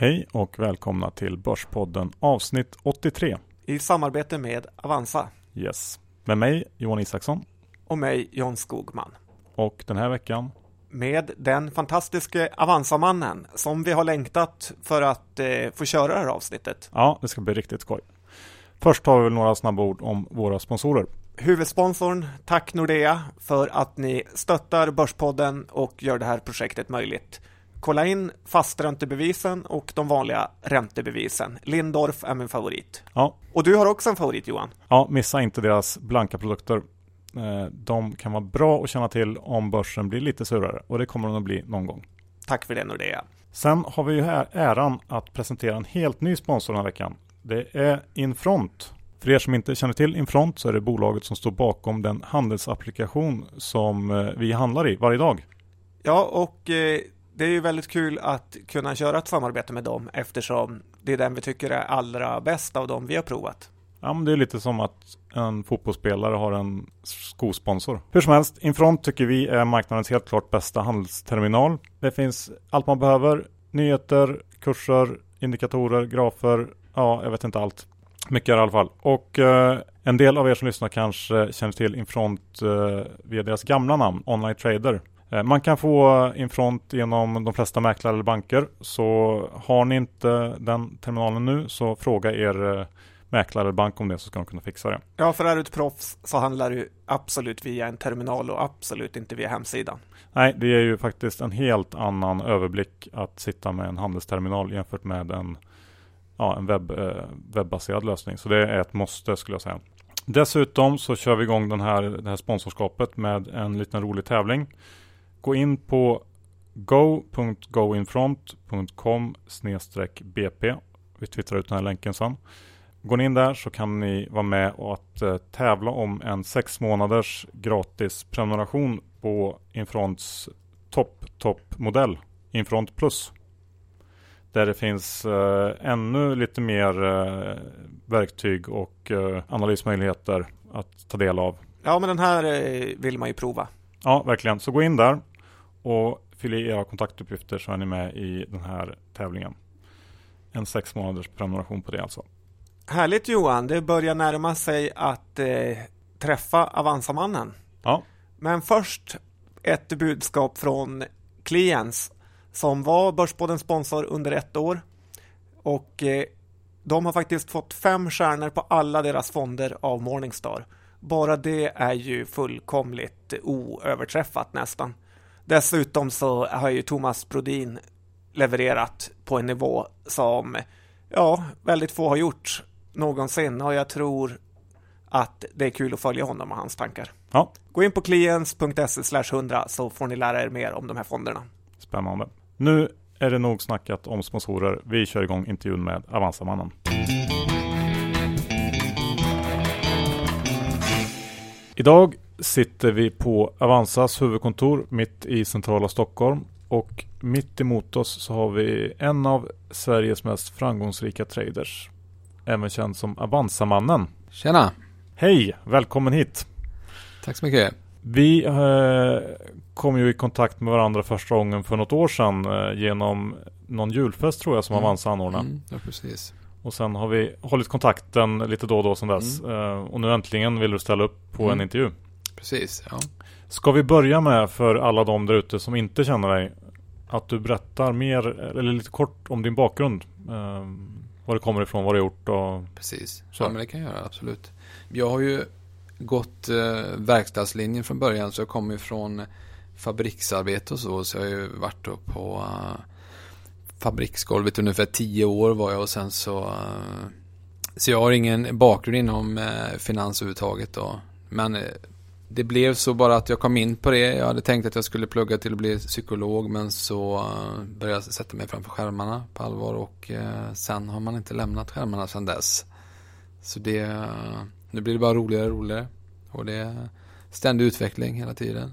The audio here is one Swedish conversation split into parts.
Hej och välkomna till Börspodden avsnitt 83. I samarbete med Avanza. Yes. Med mig Johan Isaksson. Och mig John Skogman. Och den här veckan med den fantastiske Avanza-mannen som vi har längtat för att eh, få köra det här avsnittet. Ja, det ska bli riktigt skoj. Först har vi väl några snabba ord om våra sponsorer. Huvudsponsorn, tack Nordea för att ni stöttar Börspodden och gör det här projektet möjligt. Kolla in fasträntebevisen och de vanliga räntebevisen. Lindorf är min favorit. Ja. Och du har också en favorit Johan? Ja, missa inte deras blanka produkter. Eh, de kan vara bra att känna till om börsen blir lite surare och det kommer den att bli någon gång. Tack för det Nordea. Sen har vi ju här äran att presentera en helt ny sponsor den här veckan. Det är Infront. För er som inte känner till Infront så är det bolaget som står bakom den handelsapplikation som eh, vi handlar i varje dag. Ja, och eh, det är ju väldigt kul att kunna köra ett samarbete med dem eftersom det är den vi tycker är allra bäst av dem vi har provat. Ja, men det är lite som att en fotbollsspelare har en skosponsor. Hur som helst, Infront tycker vi är marknadens helt klart bästa handelsterminal. Det finns allt man behöver. Nyheter, kurser, indikatorer, grafer. Ja, jag vet inte allt. Mycket i alla fall. Och eh, en del av er som lyssnar kanske känner till Infront eh, via deras gamla namn, Online Trader. Eh, man kan få Infront genom de flesta mäklare eller banker. Så har ni inte den terminalen nu så fråga er eh, mäklare eller bank om det så ska de kunna fixa det. Ja, för är du ett proffs så handlar du absolut via en terminal och absolut inte via hemsidan. Nej, det är ju faktiskt en helt annan överblick att sitta med en handelsterminal jämfört med en, ja, en webb, eh, webbaserad lösning. Så det är ett måste skulle jag säga. Dessutom så kör vi igång den här, det här sponsorskapet med en liten rolig tävling. Gå in på go.goinfront.com bp. Vi twittrar ut den här länken sen. Går ni in där så kan ni vara med och att eh, tävla om en sex månaders gratis prenumeration på Infronts topp, toppmodell Infront Plus. Där det finns eh, ännu lite mer eh, verktyg och eh, analysmöjligheter att ta del av. Ja, men den här eh, vill man ju prova. Ja, verkligen. Så gå in där och fyll i era kontaktuppgifter så är ni med i den här tävlingen. En sex månaders prenumeration på det alltså. Härligt Johan, det börjar närma sig att eh, träffa Avanzamannen. Ja. Men först ett budskap från Clients som var Börspoddens sponsor under ett år. Och eh, de har faktiskt fått fem stjärnor på alla deras fonder av Morningstar. Bara det är ju fullkomligt oöverträffat nästan. Dessutom så har ju Thomas Brodin levererat på en nivå som ja, väldigt få har gjort någonsin och jag tror att det är kul att följa honom och hans tankar. Ja. Gå in på kliens.se 100 så får ni lära er mer om de här fonderna. Spännande. Nu är det nog snackat om sponsorer. Vi kör igång intervjun med Avanzamannen. Idag sitter vi på Avanzas huvudkontor mitt i centrala Stockholm och mitt emot oss så har vi en av Sveriges mest framgångsrika traders. Även känd som Avanzamannen. Tjena! Hej! Välkommen hit! Tack så mycket! Vi eh, kom ju i kontakt med varandra första gången för något år sedan eh, genom någon julfest tror jag som mm. Avanza anordnade. Mm, ja, precis. Och sen har vi hållit kontakten lite då och då sedan dess. Mm. Eh, och nu äntligen vill du ställa upp på en mm. intervju. Precis, ja. Ska vi börja med för alla de där ute som inte känner dig att du berättar mer eller lite kort om din bakgrund. Eh, var du kommer ifrån, vad du har gjort och Precis, så. ja men det kan jag göra absolut. Jag har ju gått eh, verkstadslinjen från början så jag kommer från fabriksarbete och så. Så jag har ju varit då på uh, fabriksgolvet ungefär tio år var jag och sen så uh, Så jag har ingen bakgrund inom uh, finans överhuvudtaget då. Men det blev så bara att jag kom in på det. Jag hade tänkt att jag skulle plugga till att bli psykolog men så började jag sätta mig framför skärmarna på allvar och sen har man inte lämnat skärmarna sedan dess. Så det, nu blir det bara roligare och roligare. Och det är ständig utveckling hela tiden.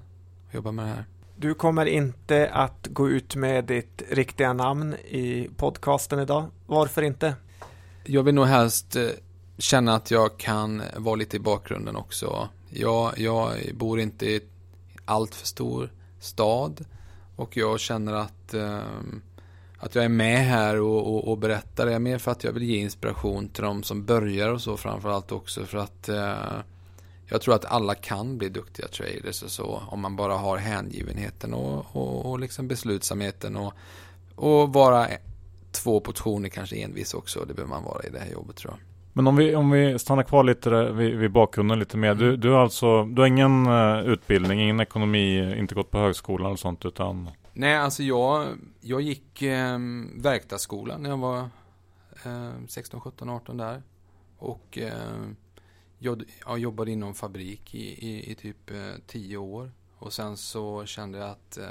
Jobba med det här. Du kommer inte att gå ut med ditt riktiga namn i podcasten idag. Varför inte? Jag vill nog helst känna att jag kan vara lite i bakgrunden också. Jag, jag bor inte i allt för stor stad och jag känner att eh, att jag är med här och, och, och berättar är mer för att jag vill ge inspiration till de som börjar och så framförallt också för att eh, jag tror att alla kan bli duktiga traders och så om man bara har hängivenheten och, och, och liksom beslutsamheten och, och vara två portioner kanske envis också. Det behöver man vara i det här jobbet tror jag. Men om vi, om vi stannar kvar lite där, vid, vid bakgrunden lite mer. Du, du, har alltså, du har ingen uh, utbildning, ingen ekonomi, inte gått på högskolan och sånt utan? Nej, alltså jag, jag gick eh, verkstadsskolan när jag var eh, 16, 17, 18 där. Och eh, jag, jag jobbade inom fabrik i, i, i typ eh, 10 år. Och sen så kände jag att eh,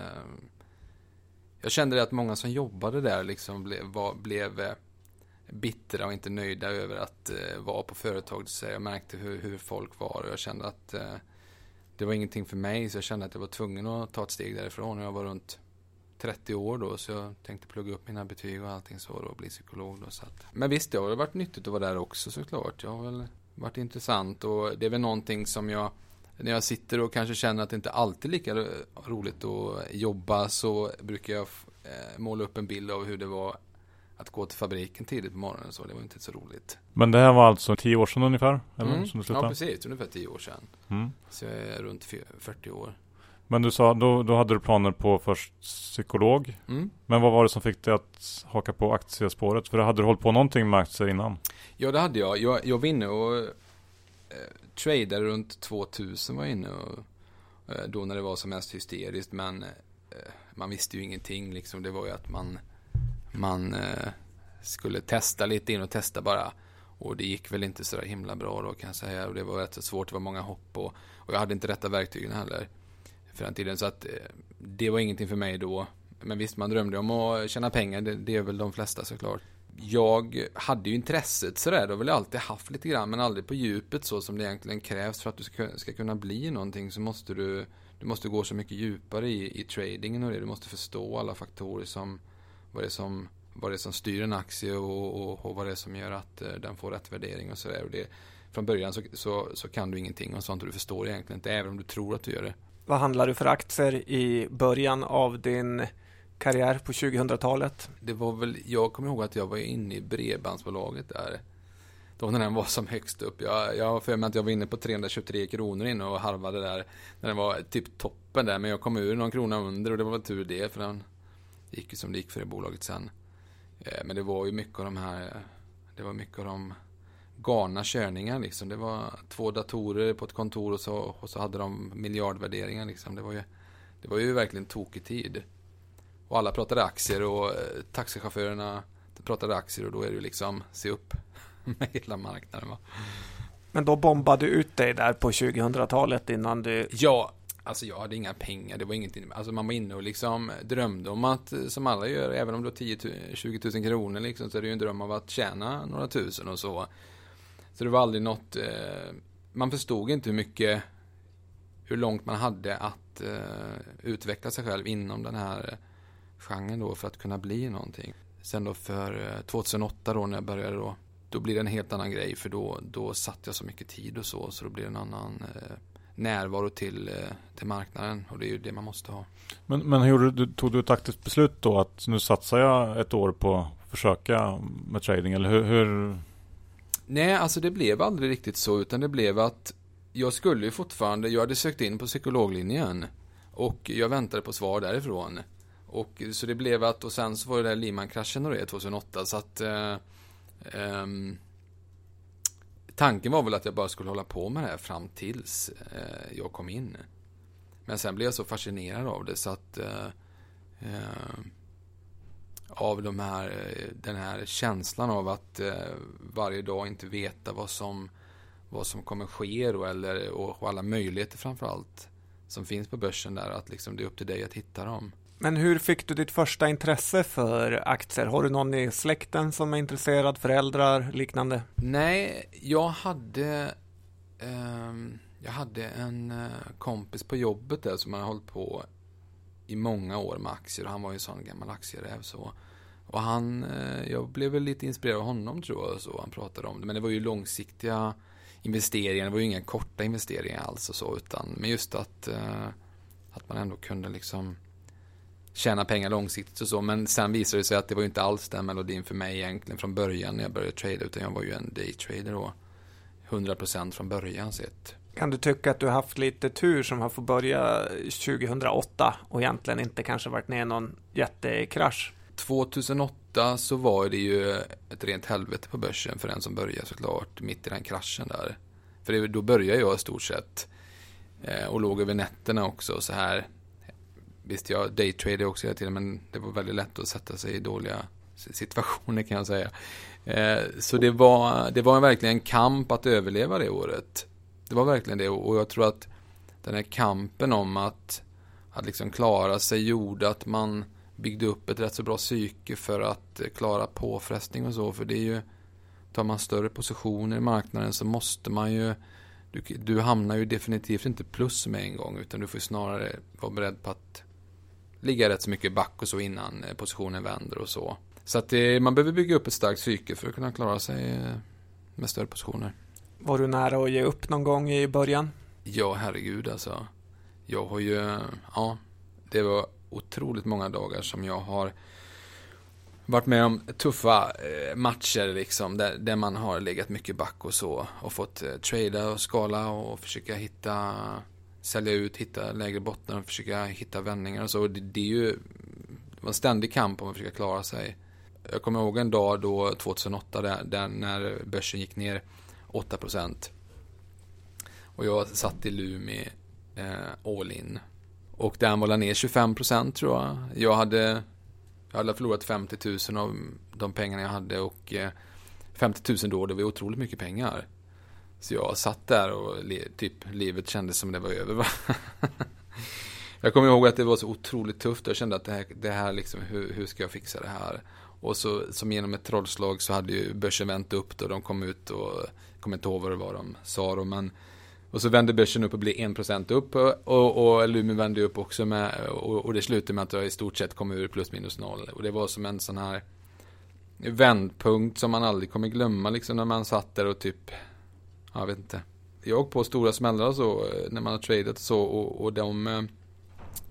jag kände att många som jobbade där liksom blev, var, blev eh, bittra och inte nöjda över att eh, vara på företaget. Så jag märkte hur, hur folk var och jag kände att eh, det var ingenting för mig. Så jag kände att jag var tvungen att ta ett steg därifrån. Jag var runt 30 år då, så jag tänkte plugga upp mina betyg och allting så då och bli psykolog då. Så att. Men visst, det har varit nyttigt att vara där också såklart. Jag har väl varit intressant och det är väl någonting som jag när jag sitter och kanske känner att det inte alltid är lika roligt att jobba så brukar jag eh, måla upp en bild av hur det var att gå till fabriken tidigt på morgonen så. Det var inte så roligt. Men det här var alltså tio år sedan ungefär? Eller? Mm. Som du ja, precis. Ungefär tio år sedan. Mm. Så jag är runt 40 år. Men du sa, då, då hade du planer på först psykolog. Mm. Men vad var det som fick dig att haka på aktiespåret? För hade du hållit på någonting med aktier innan? Ja, det hade jag. Jag, jag var inne och eh, tradade runt 2000 var jag inne och eh, då när det var som mest hysteriskt. Men eh, man visste ju ingenting liksom. Det var ju att man, man eh, skulle testa lite in och testa bara. Och det gick väl inte så himla bra då kan jag säga. Och det var rätt så svårt, det var många hopp och, och jag hade inte rätta verktygen heller för den tiden. Så att eh, det var ingenting för mig då. Men visst, man drömde om att tjäna pengar. Det, det är väl de flesta såklart. Jag hade ju intresset sådär. Det har väl alltid haft lite grann. Men aldrig på djupet så som det egentligen krävs för att du ska, ska kunna bli någonting. Så måste du, du måste gå så mycket djupare i, i tradingen och det. Du måste förstå alla faktorer som vad det är som, vad det som styr en aktie och, och, och vad det är som gör att uh, den får rätt värdering och sådär. Från början så, så, så kan du ingenting och sånt och du förstår egentligen inte. Även om du tror att du gör det. Vad handlar du för aktier i början av din karriär på 2000-talet? Det var väl, jag kommer ihåg att jag var inne i Bredbandsbolaget där. Då när den var som högst upp. Jag, jag har för mig att jag var inne på 323 kronor inne och harvade där. När den var typ toppen där. Men jag kom ur någon krona under och det var väl tur det. För den gick ju som det gick för det bolaget sen. Eh, men det var ju mycket av de här. Det var mycket av de galna körningar liksom. Det var två datorer på ett kontor och så, och så hade de miljardvärderingar liksom. Det var ju, det var ju verkligen tokig tid. Och alla pratade aktier och eh, taxichaufförerna pratade aktier och då är det ju liksom se upp med hela marknaden. Va? Men då bombade du ut dig där på 2000-talet innan du... Ja, alltså jag hade inga pengar. Det var ingenting. Alltså man var inne och liksom drömde om att, eh, som alla gör, även om du har 10 20 000 kronor liksom, så är det ju en dröm av att tjäna några tusen och så. Så det var aldrig något, eh, man förstod inte hur mycket, hur långt man hade att eh, utveckla sig själv inom den här genren då för att kunna bli någonting. Sen då för eh, 2008 då när jag började då, då blir det en helt annan grej för då, då satt jag så mycket tid och så, så då blir det en annan eh, närvaro till, eh, till marknaden och det är ju det man måste ha. Men, men hur tog du ett aktivt beslut då att nu satsar jag ett år på att försöka med trading eller hur, hur Nej, alltså det blev aldrig riktigt så, utan det blev att jag skulle ju fortfarande, jag hade sökt in på psykologlinjen och jag väntade på svar därifrån. Och så det blev att, och sen så var det där Lehman-kraschen och det 2008, så att eh, eh, Tanken var väl att jag bara skulle hålla på med det här fram tills eh, jag kom in. Men sen blev jag så fascinerad av det så att eh, eh, av de här, eh, den här känslan av att eh, varje dag inte veta vad som, vad som kommer ske då, eller, och, alla möjligheter framför allt som finns på börsen där, att liksom det är upp till dig att hitta dem. Men hur fick du ditt första intresse för aktier? Har du någon i släkten som är intresserad, föräldrar, liknande? Nej, jag hade eh, jag hade en eh, kompis på jobbet där som hade hållit på i många år med aktier och han var ju en sån gammal aktieräv så. Och han, eh, jag blev väl lite inspirerad av honom tror jag, så han pratade om det. Men det var ju långsiktiga investeringar, det var ju inga korta investeringar alls och så, utan men just att, eh, att man ändå kunde liksom tjäna pengar långsiktigt och så. Men sen visade det sig att det var ju inte alls den melodin för mig egentligen från början när jag började trada. Utan jag var ju en daytrader då. 100% från början sett. Kan du tycka att du har haft lite tur som har fått börja 2008 och egentligen inte kanske varit ner någon jättekrasch? 2008 så var det ju ett rent helvete på börsen för den som började såklart mitt i den kraschen där. För då började jag i stort sett eh, och låg över nätterna också så här. Visst, jag daytradade också hela tiden men det var väldigt lätt att sätta sig i dåliga situationer kan jag säga. Eh, så det var, det var verkligen en kamp att överleva det året. Det var verkligen det och jag tror att den här kampen om att, att liksom klara sig gjorde att man byggde upp ett rätt så bra psyke för att eh, klara påfrestning och så. För det är ju, tar man större positioner i marknaden så måste man ju, du, du hamnar ju definitivt inte plus med en gång utan du får snarare vara beredd på att ligga rätt så mycket back och så innan positionen vänder och så. Så att det, man behöver bygga upp ett starkt psyke för att kunna klara sig med större positioner. Var du nära att ge upp någon gång i början? Ja, herregud alltså. Jag har ju, ja, det var otroligt många dagar som jag har varit med om tuffa eh, matcher liksom, där, där man har legat mycket back och så och fått eh, trada och skala och försöka hitta, sälja ut, hitta lägre bottnar och försöka hitta vändningar och så. Det, det är ju det var en ständig kamp om att försöka klara sig. Jag kommer ihåg en dag då 2008 där, där när börsen gick ner 8% Och jag satt i Lumi eh, all in. Och den var ner 25 tror jag. Jag hade, jag hade förlorat 50 000 av de pengarna jag hade och eh, 50 000 då, det var otroligt mycket pengar. Så jag satt där och typ livet kändes som det var över. va? jag kommer ihåg att det var så otroligt tufft. Jag kände att det här, det här liksom, hur, hur ska jag fixa det här? Och så som genom ett trollslag så hade ju börsen vänt upp då de kom ut och kommer inte ihåg vad det var de sa då, men och så vände börsen upp och blev 1% upp och, och Lumi vände upp också med och, och det slutade med att jag i stort sett kom ur plus minus noll. Och det var som en sån här vändpunkt som man aldrig kommer glömma liksom när man satt där och typ, jag vet inte. Jag på stora smällar och så eh, när man har tradat och så och, och de eh,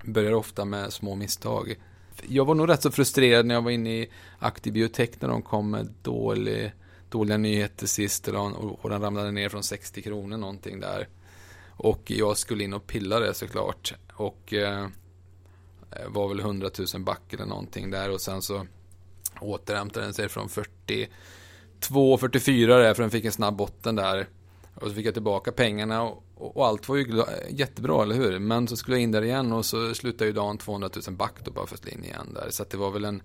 börjar ofta med små misstag jag var nog rätt så frustrerad när jag var inne i Aktiv Biotech när de kom med dålig, dåliga nyheter sist och, och den ramlade ner från 60 kronor någonting där. Och jag skulle in och pilla det såklart. Och eh, eh var väl 100 000 back eller någonting där och sen så återhämtade den sig från 42, 44 där för den fick en snabb botten där. Och så fick jag tillbaka pengarna och, och allt var ju jättebra, eller hur? Men så skulle jag in där igen och så slutade ju dagen 200 000 back då bara för att slå in igen där. Så att det var väl en,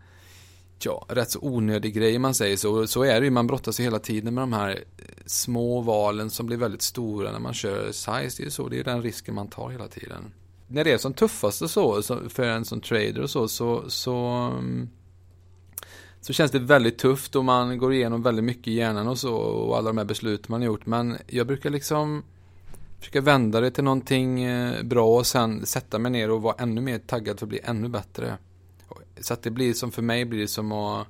ja, rätt så onödig grej man säger så. Så är det ju, man brottas ju hela tiden med de här eh, små valen som blir väldigt stora när man kör size. Det är ju så, det är den risken man tar hela tiden. När det är som tuffast och så, för en som trader och så, så, så mm, så känns det väldigt tufft och man går igenom väldigt mycket i hjärnan och så och alla de här beslut man har gjort. Men jag brukar liksom försöka vända det till någonting eh, bra och sen sätta mig ner och vara ännu mer taggad för att bli ännu bättre. Så att det blir som för mig blir det som att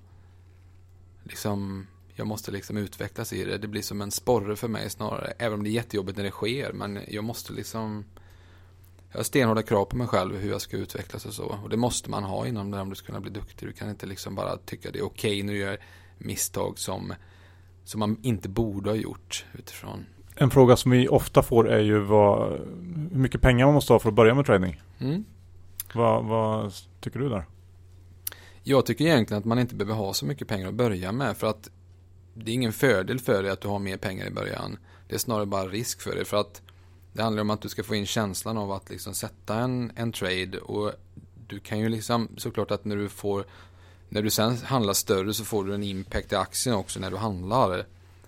liksom jag måste liksom utvecklas i det. Det blir som en sporre för mig snarare. Även om det är jättejobbigt när det sker. Men jag måste liksom jag har stenhårda krav på mig själv hur jag ska utvecklas och så. Och det måste man ha inom det om du ska kunna bli duktig. Du kan inte liksom bara tycka det är okej okay när du gör misstag som, som man inte borde ha gjort utifrån. En fråga som vi ofta får är ju vad, hur mycket pengar man måste ha för att börja med trading. Mm. Vad, vad tycker du där? Jag tycker egentligen att man inte behöver ha så mycket pengar att börja med. För att det är ingen fördel för dig att du har mer pengar i början. Det är snarare bara risk för dig. För att det handlar om att du ska få in känslan av att liksom sätta en, en trade och du kan ju liksom såklart att när du får när du sen handlar större så får du en impact i aktien också när du handlar.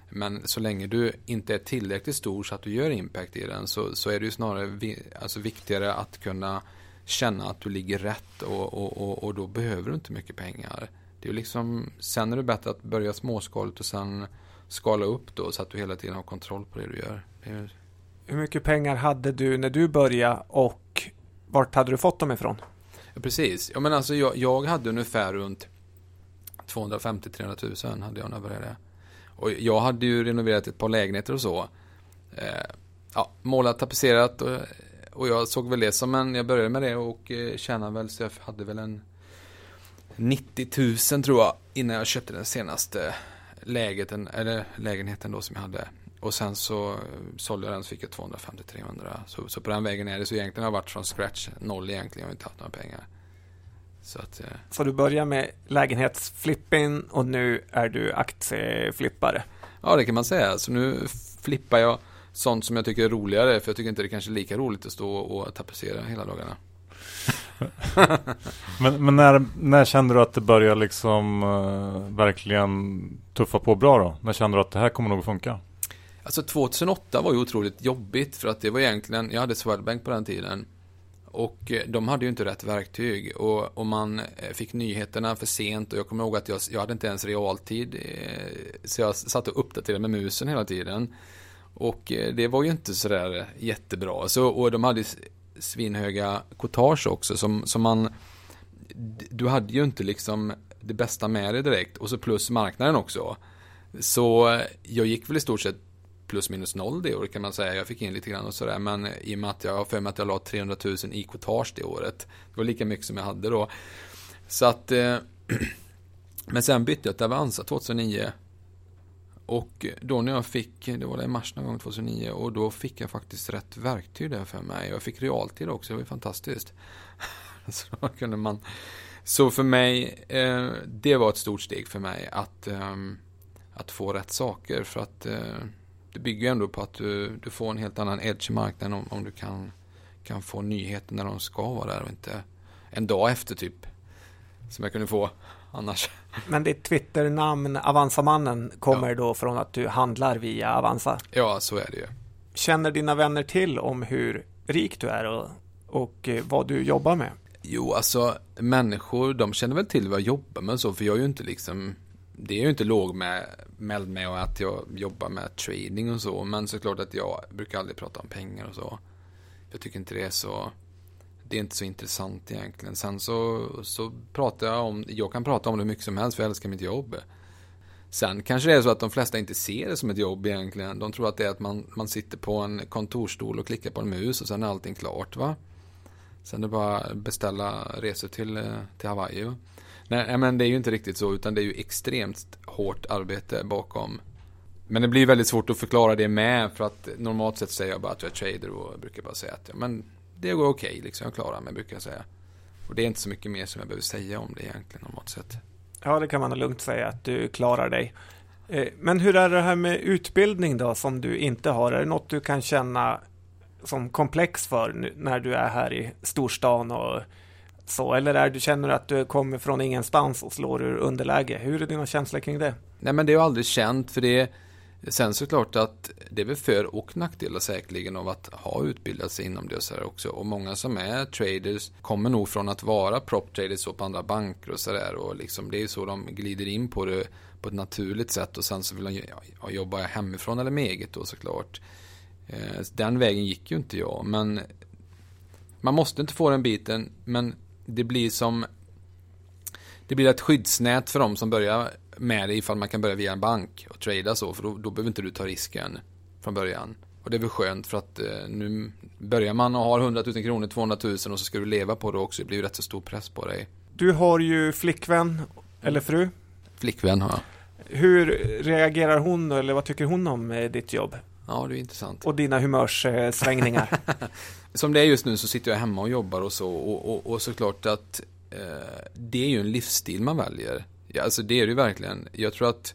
Men så länge du inte är tillräckligt stor så att du gör impact i den så, så är det ju snarare vi, alltså viktigare att kunna känna att du ligger rätt och, och, och, och, då behöver du inte mycket pengar. Det är liksom, sen är det bättre att börja småskaligt och sen skala upp då så att du hela tiden har kontroll på det du gör. Det är hur mycket pengar hade du när du började och vart hade du fått dem ifrån? Ja, precis. Ja, men alltså, jag, jag hade ungefär runt 250-300 000 hade jag när jag började. Och jag hade ju renoverat ett par lägenheter och så. Eh, ja, målat, tapetserat och, och jag såg väl det som en, jag började med det och eh, tjänade väl så jag hade väl en 90 000 tror jag innan jag köpte den senaste lägenheten eller lägenheten då som jag hade. Och sen så sålde jag den så fick jag 250-300. Så, så på den vägen är det. Så egentligen har jag varit från scratch, noll egentligen. Jag har inte haft några pengar. Så, att, eh. så du börjar med lägenhetsflipping och nu är du aktieflippare? Ja, det kan man säga. Så nu flippar jag sånt som jag tycker är roligare. För jag tycker inte det kanske är lika roligt att stå och tapetsera hela dagarna. men men när, när kände du att det började liksom uh, verkligen tuffa på bra då? När kände du att det här kommer nog att funka? Alltså 2008 var ju otroligt jobbigt för att det var egentligen, jag hade Swedbank på den tiden. Och eh, de hade ju inte rätt verktyg och, och man eh, fick nyheterna för sent och jag kommer ihåg att jag, jag hade inte ens realtid. Eh, så jag satt och uppdaterade med musen hela tiden. Och det var ju inte sådär jättebra. Så, och de hade svinhöga courtage också som, som man du hade ju inte liksom det bästa med dig direkt och så plus marknaden också. Så jag gick väl i stort sett plus minus noll det året kan man säga. Jag fick in lite grann och sådär men i och med att jag har för mig att jag la 300 000 i courtage det året. Det var lika mycket som jag hade då. Så att eh, men sen bytte jag till Avanza 2009 och då när jag fick, det var det i mars någon gång 2009 och då fick jag faktiskt rätt verktyg där för mig. Jag fick realtid också, det var ju fantastiskt. så då kunde man... Så för mig, eh, det var ett stort steg för mig att, eh, att få rätt saker för att eh, det bygger ju ändå på att du, du får en helt annan edge i marknaden om, om du kan, kan få nyheter när de ska vara där och inte en dag efter typ. Som jag kunde få annars. Men ditt Twitter-namn, Avanza-mannen, kommer ja. då från att du handlar via Avanza? Ja, så är det ju. Känner dina vänner till om hur rik du är och, och eh, vad du jobbar med? Jo, alltså människor, de känner väl till vad jag jobbar med så, för jag är ju inte liksom det är ju inte lågmäld med att jag jobbar med trading och så, men såklart att jag brukar aldrig prata om pengar och så. Jag tycker inte det är så det är inte så intressant egentligen. Sen så, så pratar jag om, jag kan prata om det mycket som helst för jag älskar mitt jobb. Sen kanske det är så att de flesta inte ser det som ett jobb egentligen. De tror att det är att man, man sitter på en kontorstol och klickar på en mus och sen är allting klart va. Sen är det bara att beställa resor till, eh, till Hawaii. Nej men det är ju inte riktigt så utan det är ju extremt hårt arbete bakom. Men det blir väldigt svårt att förklara det med för att normalt sett säger jag bara att jag är trader och brukar bara säga att ja, men det går okej, okay, liksom. Jag klarar mig, brukar jag säga. Och det är inte så mycket mer som jag behöver säga om det egentligen, normalt sett. Ja, det kan man lugnt säga att du klarar dig. Eh, men hur är det här med utbildning då, som du inte har? Är det något du kan känna som komplex för när du är här i storstan och så? Eller är du känner att du kommer från ingenstans och slår ur underläge? Hur är dina känslor kring det? Nej, men det är ju aldrig känt, för det Sen såklart att det är väl för och nackdelar säkerligen av att ha utbildat sig inom det och så här också. Och många som är traders kommer nog från att vara prop traders och på andra banker och sådär. Och liksom det är så de glider in på det på ett naturligt sätt. Och sen så vill de ja, jobba hemifrån eller med eget då såklart. Eh, den vägen gick ju inte jag. Men man måste inte få den biten. Men det blir som det blir ett skyddsnät för de som börjar med det ifall man kan börja via en bank och trada så, för då, då behöver inte du ta risken från början. Och det är väl skönt för att eh, nu börjar man och har 100 000 kronor, 200 000 och så ska du leva på det också. Det blir ju rätt så stor press på dig. Du har ju flickvän, eller fru? Flickvän har jag. Hur reagerar hon eller vad tycker hon om eh, ditt jobb? Ja, det är intressant. Och dina humörssvängningar? Som det är just nu så sitter jag hemma och jobbar och så. Och, och, och såklart att eh, det är ju en livsstil man väljer. Ja, alltså det är det ju verkligen. Jag tror att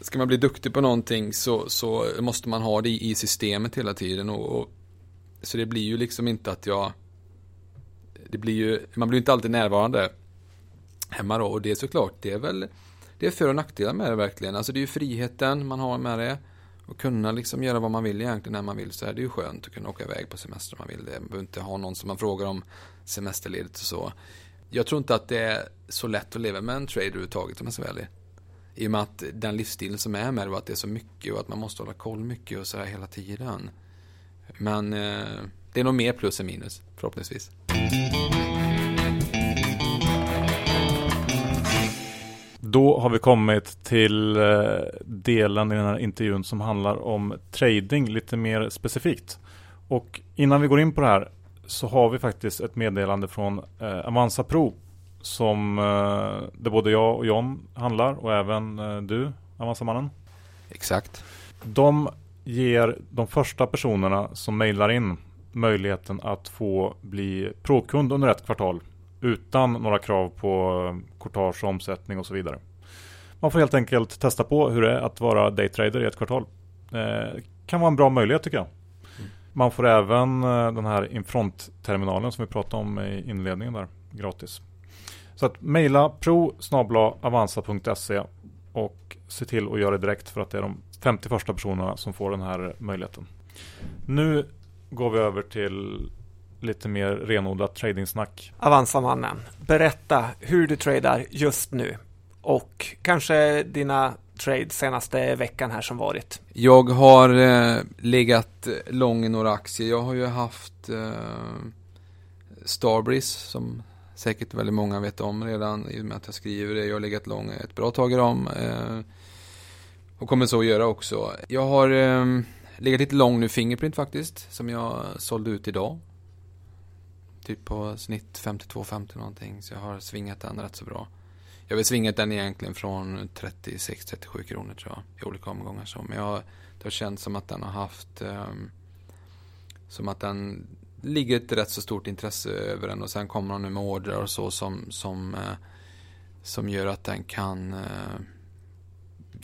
ska man bli duktig på någonting så, så måste man ha det i, systemet hela tiden. Och, och, så det blir ju liksom inte att jag... Det blir ju, man blir inte alltid närvarande hemma då. Och det är såklart, det är väl det är för och nackdelar med det verkligen. Alltså det är ju friheten man har med det. Och kunna liksom göra vad man vill egentligen när man vill så är det ju skönt att kunna åka iväg på semester om man vill det. Man behöver inte ha någon som man frågar om semesterledigt och så jag tror inte att det är så lätt att leva med en trade överhuvudtaget om man ska vara ärlig. I och med att den livsstilen som är med det och att det är så mycket och att man måste hålla koll mycket och så här hela tiden. Men eh, det är nog mer plus än minus, förhoppningsvis. Då har vi kommit till eh, delen i den här intervjun som handlar om trading lite mer specifikt. Och innan vi går in på det här så har vi faktiskt ett meddelande från eh, Avanza Pro. som eh, där både jag och John handlar och även eh, du, Avanzamannen. Exakt. De ger de första personerna som mejlar in möjligheten att få bli provkund under ett kvartal utan några krav på courtage, omsättning och så vidare. Man får helt enkelt testa på hur det är att vara daytrader i ett kvartal. Eh, kan vara en bra möjlighet tycker jag. Man får även eh, den här Infront-terminalen som vi pratade om i inledningen där, gratis. Så att mejla pro avanza.se och se till att göra det direkt för att det är de 50 första personerna som får den här möjligheten. Nu går vi över till lite mer renodlat tradingsnack. Avanza-mannen, berätta hur du tradar just nu och kanske dina trades senaste veckan här som varit. Jag har eh, legat lång i några aktier. Jag har ju haft eh, Starbreeze som säkert väldigt många vet om redan i och med att jag skriver det. Jag har legat lång ett bra tag i dem. Eh, och kommer så att göra också. Jag har eh, legat lite lång nu Fingerprint faktiskt. Som jag sålde ut idag. Typ på snitt 52-50 någonting. Så jag har svingat den rätt så bra. Jag har svingat den egentligen från 36-37 kronor tror jag. I olika omgångar så. Men jag, det har känts som att den har haft Um, som att den ligger ett rätt så stort intresse över den och sen kommer de nu med ordrar och så som, som, uh, som gör att den kan uh,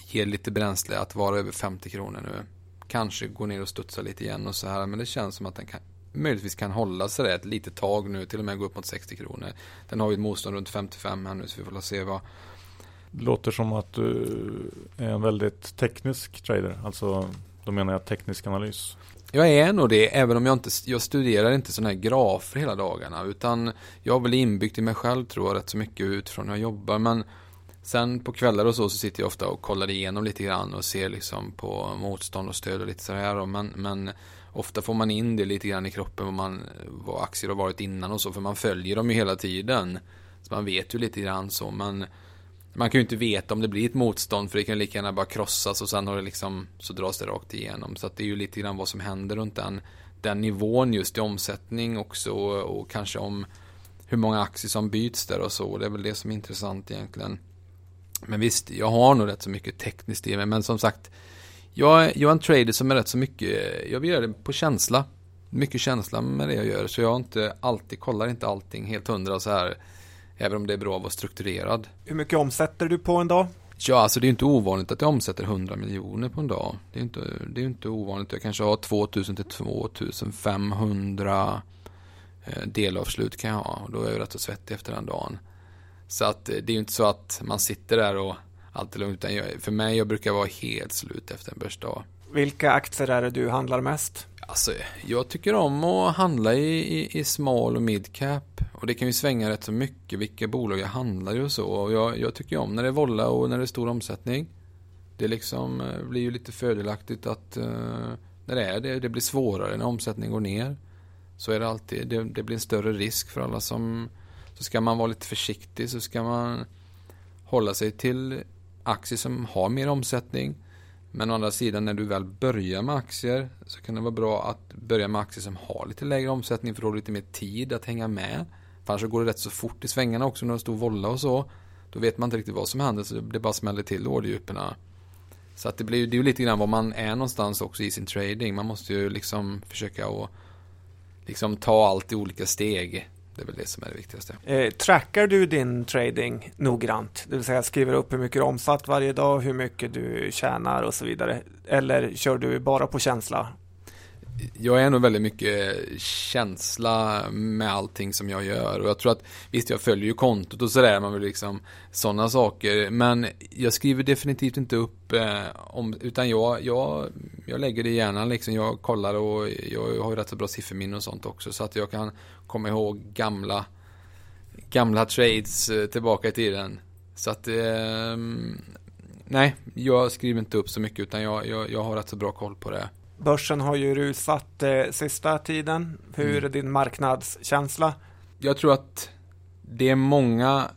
ge lite bränsle att vara över 50 kronor nu. Kanske gå ner och studsa lite igen och så här men det känns som att den kan, möjligtvis kan hålla sig där ett litet tag nu till och med gå upp mot 60 kronor. Den har ju ett motstånd runt 55 här nu så vi får se vad det låter som att du är en väldigt teknisk trader. Alltså, då menar jag teknisk analys. Jag är nog det, även om jag inte jag studerar inte sådana här grafer hela dagarna. Utan jag har väl inbyggt i mig själv tror jag rätt så mycket utifrån hur jag jobbar. Men sen på kvällar och så, så sitter jag ofta och kollar igenom lite grann och ser liksom på motstånd och stöd och lite sådär. Men, men ofta får man in det lite grann i kroppen vad, man, vad aktier har varit innan och så. För man följer dem ju hela tiden. Så man vet ju lite grann så. Men man kan ju inte veta om det blir ett motstånd för det kan lika gärna bara krossas och sen har det liksom så dras det rakt igenom. Så att det är ju lite grann vad som händer runt den, den nivån just i omsättning också och, och kanske om hur många aktier som byts där och så. Det är väl det som är intressant egentligen. Men visst, jag har nog rätt så mycket tekniskt i mig. Men som sagt, jag, jag är en trader som är rätt så mycket, jag vill göra det på känsla. Mycket känsla med det jag gör. Så jag inte alltid, kollar inte allting helt hundra så här Även om det är bra att vara strukturerad. Hur mycket omsätter du på en dag? Ja, alltså det är inte ovanligt att jag omsätter 100 miljoner på en dag. Det är inte, det är inte ovanligt. Jag kanske har 2000 till 2500 eh, delavslut kan jag ha. Och då är jag rätt så svettig efter den dagen. Så att eh, det är ju inte så att man sitter där och allt är lugnt. Utan jag, för mig, jag brukar vara helt slut efter en börsdag. Vilka aktier är det du handlar mest? Alltså, jag tycker om att handla i, i, i small och mid cap. Och det kan ju svänga rätt så mycket vilka bolag jag handlar i och så. Och jag, jag tycker om när det är volla och när det är stor omsättning. Det liksom eh, blir ju lite fördelaktigt att uh, när det är det, det blir svårare när omsättningen går ner. Så är det alltid, det, det blir en större risk för alla som, så ska man vara lite försiktig så ska man hålla sig till aktier som har mer omsättning. Men å andra sidan när du väl börjar med aktier så kan det vara bra att börja med aktier som har lite lägre omsättning för då har du lite mer tid att hänga med. För annars går det rätt så fort i svängarna också när det står volla och så. Då vet man inte riktigt vad som händer så det bara smäller till ordergrupperna. Så att det blir det är ju lite grann var man är någonstans också i sin trading. Man måste ju liksom försöka att liksom ta allt i olika steg. Det är väl det som är det viktigaste. Eh, trackar du din trading noggrant? Det vill säga skriver upp hur mycket du omsatt varje dag, hur mycket du tjänar och så vidare. Eller kör du bara på känsla? Jag är nog väldigt mycket känsla med allting som jag gör. Och jag tror att, visst jag följer ju kontot och sådär, man vill liksom sådana saker. Men jag skriver definitivt inte upp eh, om, utan jag, jag, jag lägger det i hjärnan liksom. Jag kollar och jag har ju rätt så bra sifferminne och sånt också. Så att jag kan komma ihåg gamla, gamla trades eh, tillbaka i tiden. Så att, eh, nej, jag skriver inte upp så mycket utan jag, jag, jag har rätt så bra koll på det. Börsen har ju rusat eh, sista tiden. Hur mm. är din marknadskänsla? Jag tror att det är många,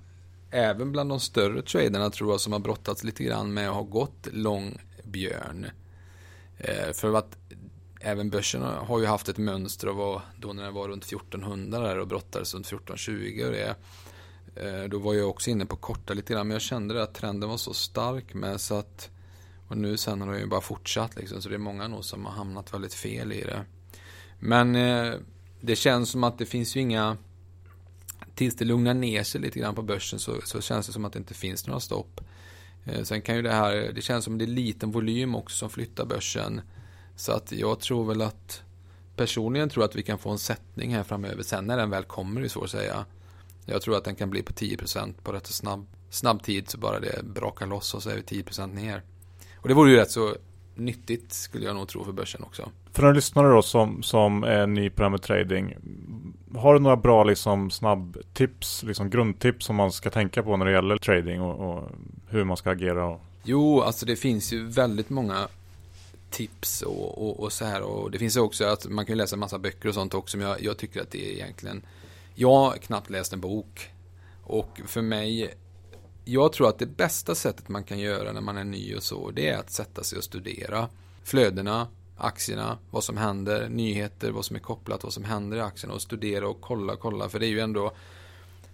även bland de större traderna tror jag, som har brottats lite grann med att ha gått lång björn. Eh, för att även börsen har ju haft ett mönster av då när den var runt 1400 där och brottades runt 1420 och det Eh, då var jag också inne på korta lite grann, men jag kände att trenden var så stark med så att och nu sen har det ju bara fortsatt liksom, så det är många nog som har hamnat väldigt fel i det. Men eh, det känns som att det finns ju inga tills det lugnar ner sig lite grann på börsen så, så känns det som att det inte finns några stopp. Eh, sen kan ju det här, det känns som det är liten volym också som flyttar börsen. Så att jag tror väl att personligen tror att vi kan få en sättning här framöver. Sen när den väl kommer är svårt att säga. Jag tror att den kan bli på 10% på rätt snabb, snabb tid så bara det brakar loss och så är vi 10% ner. Och det vore ju rätt så nyttigt skulle jag nog tro för börsen också. För en lyssnare då som, som är ny på det här med trading. Har du några bra liksom snabbtips, liksom grundtips som man ska tänka på när det gäller trading och, och hur man ska agera? Och... Jo, alltså det finns ju väldigt många tips och, och, och, så här. Och det finns också att man kan läsa en massa böcker och sånt också. Men jag, jag tycker att det är egentligen... Jag har knappt läst en bok. Och för mig jag tror att det bästa sättet man kan göra när man är ny och så, det är att sätta sig och studera flödena, aktierna, vad som händer, nyheter, vad som är kopplat, vad som händer i aktierna och studera och kolla, kolla, för det är ju ändå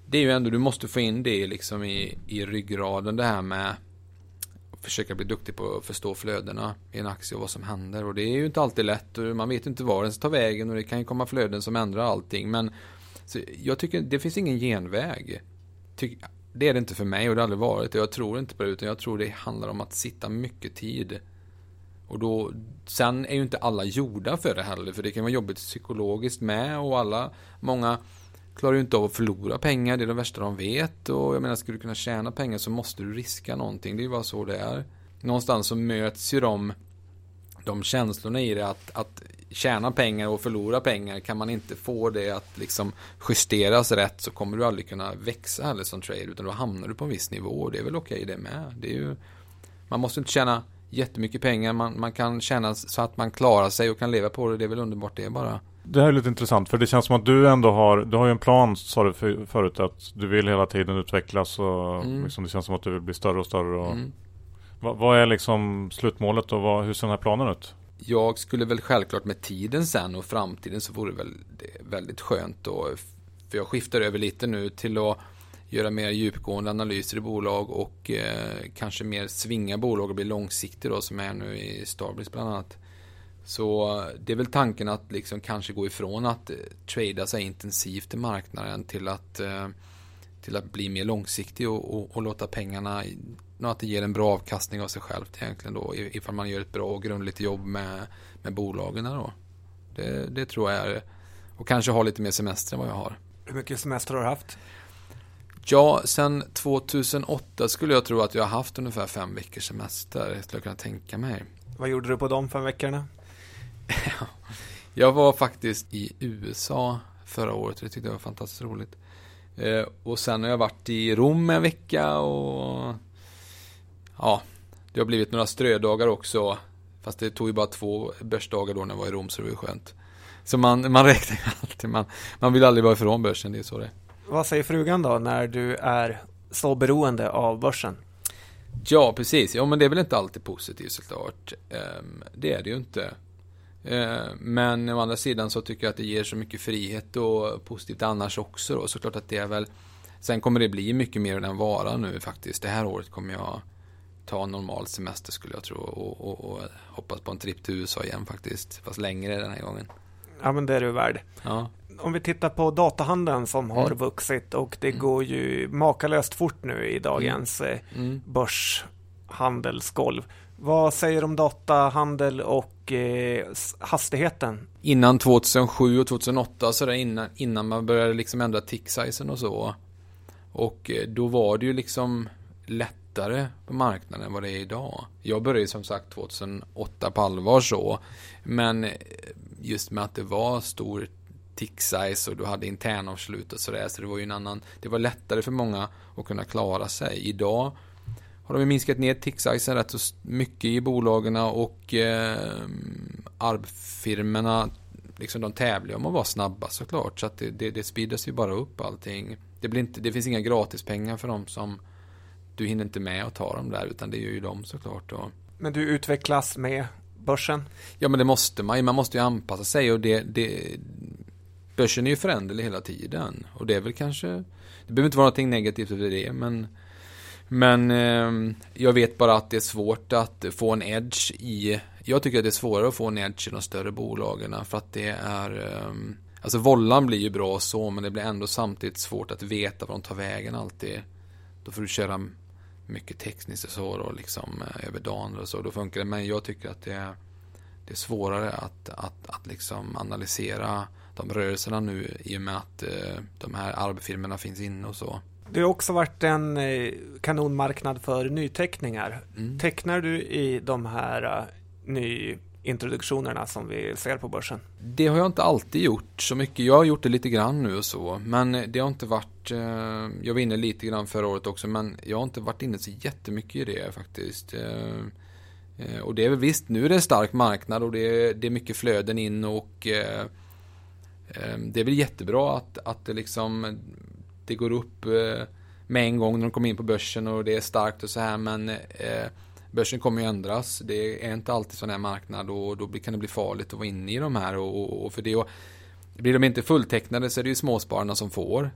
det är ju ändå, du måste få in det liksom i, i ryggraden det här med att försöka bli duktig på att förstå flödena i en aktie och vad som händer. Och det är ju inte alltid lätt och man vet inte var den ska ta vägen och det kan ju komma flöden som ändrar allting. Men jag tycker det finns ingen genväg. Ty, det är det inte för mig och det har aldrig varit. Jag tror inte på det, utan jag tror det handlar om att sitta mycket tid. Och då, sen är ju inte alla gjorda för det heller, för det kan vara jobbigt psykologiskt med och alla, många klarar ju inte av att förlora pengar, det är det värsta de vet. Och jag menar, ska du kunna tjäna pengar så måste du riska någonting, det är ju bara så det är. Någonstans så möts ju de, de känslorna i det att, att tjäna pengar och förlora pengar, kan man inte få det att liksom justeras rätt så kommer du aldrig kunna växa heller som trader utan då hamnar du på en viss nivå och det är väl okej okay det med. Det är ju, man måste inte tjäna jättemycket pengar, man, man kan tjäna så att man klarar sig och kan leva på det, det är väl underbart det bara. Det här är lite intressant för det känns som att du ändå har, du har ju en plan sa du förut att du vill hela tiden utvecklas och mm. liksom det känns som att du vill bli större och större. Och, mm. vad, vad, är liksom slutmålet och vad, hur ser den här planen ut? Jag skulle väl självklart med tiden sen och framtiden så vore det väl väldigt skönt då. För jag skiftar över lite nu till att göra mer djupgående analyser i bolag och eh, kanske mer svinga bolag och bli långsiktig då som är nu i Starbreeze bland annat. Så eh, det är väl tanken att liksom kanske gå ifrån att eh, trada sig intensivt i marknaden till att, eh, till att bli mer långsiktig och, och, och låta pengarna att det ger en bra avkastning av sig självt egentligen då ifall man gör ett bra och grundligt jobb med, med bolagen då. Det, det tror jag är och kanske ha lite mer semester än vad jag har. Hur mycket semester har du haft? Ja, sen 2008 skulle jag tro att jag har haft ungefär fem veckors semester. Jag skulle kunna tänka mig. Vad gjorde du på de fem veckorna? jag var faktiskt i USA förra året. Det tyckte jag var fantastiskt roligt. Eh, och sen har jag varit i Rom en vecka och ja, det har blivit några strödagar också. Fast det tog ju bara två börsdagar då när jag var i Rom så det var ju skönt. Så man, man räknar ju alltid, man, man vill aldrig vara ifrån börsen, det är så det. Vad säger frugan då när du är så beroende av börsen? Ja, precis. Ja, men det är väl inte alltid positivt såklart. Ehm, det är det ju inte. Ehm, men å andra sidan så tycker jag att det ger så mycket frihet och positivt annars också då. Såklart att det är väl Sen kommer det bli mycket mer än vara nu faktiskt. Det här året kommer jag ta normal semester skulle jag tro och, och, och, hoppas på en tripp till USA igen faktiskt. Fast längre den här gången. Ja, men det är du värd. Ja. Om vi tittar på datahandeln som har mm. vuxit och det mm. går ju makalöst fort nu i dagens mm. Eh, mm. börshandelsgolv. Vad säger du om datahandel och eh, hastigheten? Innan 2007 och 2008, så där innan, innan man började liksom ändra tick och så. Och eh, då var det ju liksom lätt lättare på marknaden än vad det är idag. Jag började som sagt 2008 på allvar så. Men just med att det var stor tick size och du hade internavslut och sådär. Så det var ju en annan. Det var lättare för många att kunna klara sig. Idag har de minskat ner tick sizen rätt så mycket i bolagen och eh, arbfirmorna liksom de tävlar om att vara snabba såklart. Så att det, det, det speedas ju bara upp allting. Det, blir inte, det finns inga gratispengar för de som du hinner inte med att ta dem där utan det gör ju de såklart. Och... Men du utvecklas med börsen? Ja men det måste man ju. Man måste ju anpassa sig och det, det börsen är ju föränderlig hela tiden. Och det är väl kanske, det behöver inte vara någonting negativt över det, men men eh, jag vet bara att det är svårt att få en edge i Jag tycker att det är svårare att få en edge i de större bolagen för att det är eh, Alltså vollan blir ju bra så men det blir ändå samtidigt svårt att veta var de tar vägen alltid Då får du köra mycket tekniskt och så då liksom eh, över dagen och så då funkar det men jag tycker att det är Det är svårare att, att, att liksom analysera de rörelserna nu i och med att eh, de här arbetsfirmorna finns inne och så det har också varit en eh, kanonmarknad för nyteckningar. Mm. Tecknar du i de här uh, introduktionerna som vi ser på börsen? Det har jag inte alltid gjort så mycket. Jag har gjort det lite grann nu och så. Men det har inte varit... Eh, jag var inne lite grann förra året också. Men jag har inte varit inne så jättemycket i det faktiskt. Eh, eh, och det är väl visst, nu är det en stark marknad och det är, det är mycket flöden in och det är väl jättebra att, att det liksom det går upp med en gång när de kommer in på börsen och det är starkt och så här men eh, börsen kommer ju ändras. Det är inte alltid sån här marknad och då kan det bli farligt att vara inne i de här och, och, och för det och, blir de inte fulltecknade så är det ju småspararna som får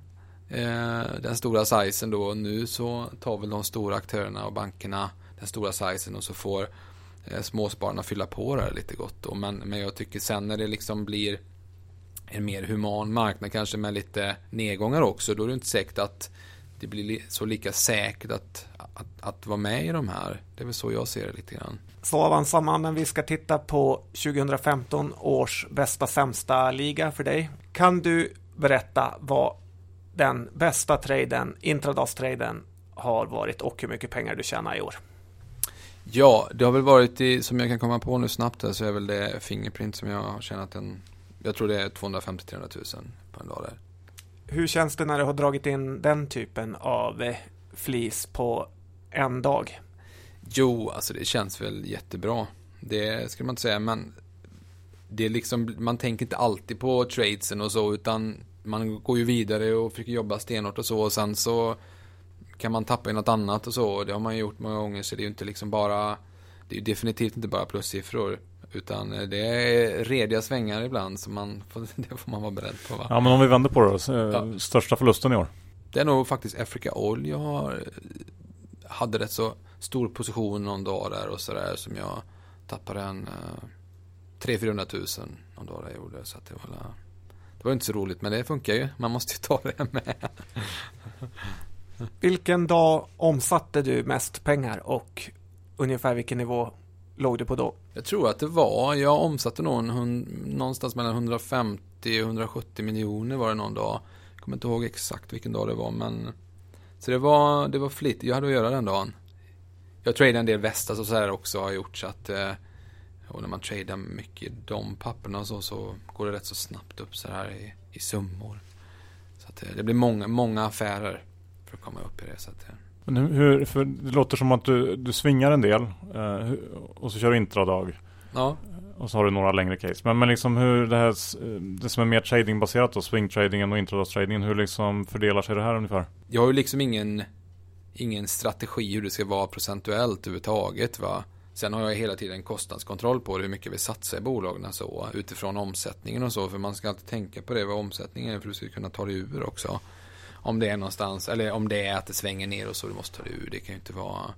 eh, den stora sizen då. Nu så tar väl de stora aktörerna och bankerna den stora sizen och så får eh, småspararna fylla på det lite gott då. Men, men jag tycker sen när det liksom blir en mer human marknad kanske med lite nedgångar också. Då är det inte säkert att det blir så lika säkert att, att, att vara med i de här. Det är väl så jag ser det lite grann. Så avancerar man, men vi ska titta på 2015 års bästa sämsta liga för dig. Kan du berätta vad den bästa traden, intradagstraden, har varit och hur mycket pengar du tjänar i år? Ja, det har väl varit i, som jag kan komma på nu snabbt, så är väl det Fingerprint som jag har tjänat en jag tror det är 250-300 000 på en dag där. Hur känns det när du har dragit in den typen av eh, flis på en dag? Jo, alltså det känns väl jättebra. Det skulle man inte säga, men det är liksom, man tänker inte alltid på tradesen och så, utan man går ju vidare och försöker jobba stenhårt och så, och sen så kan man tappa i något annat och så. Det har man ju gjort många gånger, så det är ju inte liksom bara, det är ju definitivt inte bara plussiffror. Utan det är rediga svängar ibland, så man får, det får man vara beredd på. Va? Ja, men om vi vänder på det då. Ja. Största förlusten i år? Det är nog faktiskt Africa Oil. Jag har, hade rätt så stor position någon dag där och sådär som jag tappade en uh, 300 tusen någon dag där jag gjorde. Så det var, det var inte så roligt, men det funkar ju. Man måste ju ta det med. Vilken dag omsatte du mest pengar och ungefär vilken nivå låg du på då? Jag tror att det var, jag omsatte någon, någonstans mellan 150 och 170 miljoner var det någon dag. Jag kommer inte ihåg exakt vilken dag det var men Så det var, det var flitigt, jag hade att göra den dagen. Jag tradade en del västas och så här också har jag gjort så att eh, och när man tradar mycket de papperna och så, så går det rätt så snabbt upp så här i, i summor. Så att eh, det blir många, många affärer för att komma upp i det. Så att, eh, men hur, för det låter som att du, du svingar en del och så kör du intradag. Ja. Och så har du några längre case. Men, men liksom hur det här, eh, det som är mer tradingbaserat då, swingtradingen och intradagstradingen, hur liksom fördelar sig det här ungefär? Jag har ju liksom ingen, ingen strategi hur det ska vara procentuellt överhuvudtaget va. Sen har jag hela tiden kostnadskontroll på det. hur mycket vi satsar i bolagen så utifrån omsättningen och så. För man ska alltid tänka på det vad omsättningen är för att du ska kunna ta dig ur också. Om det är någonstans, eller om det är att det svänger ner och så, du måste ta det ur. Det kan ju inte vara...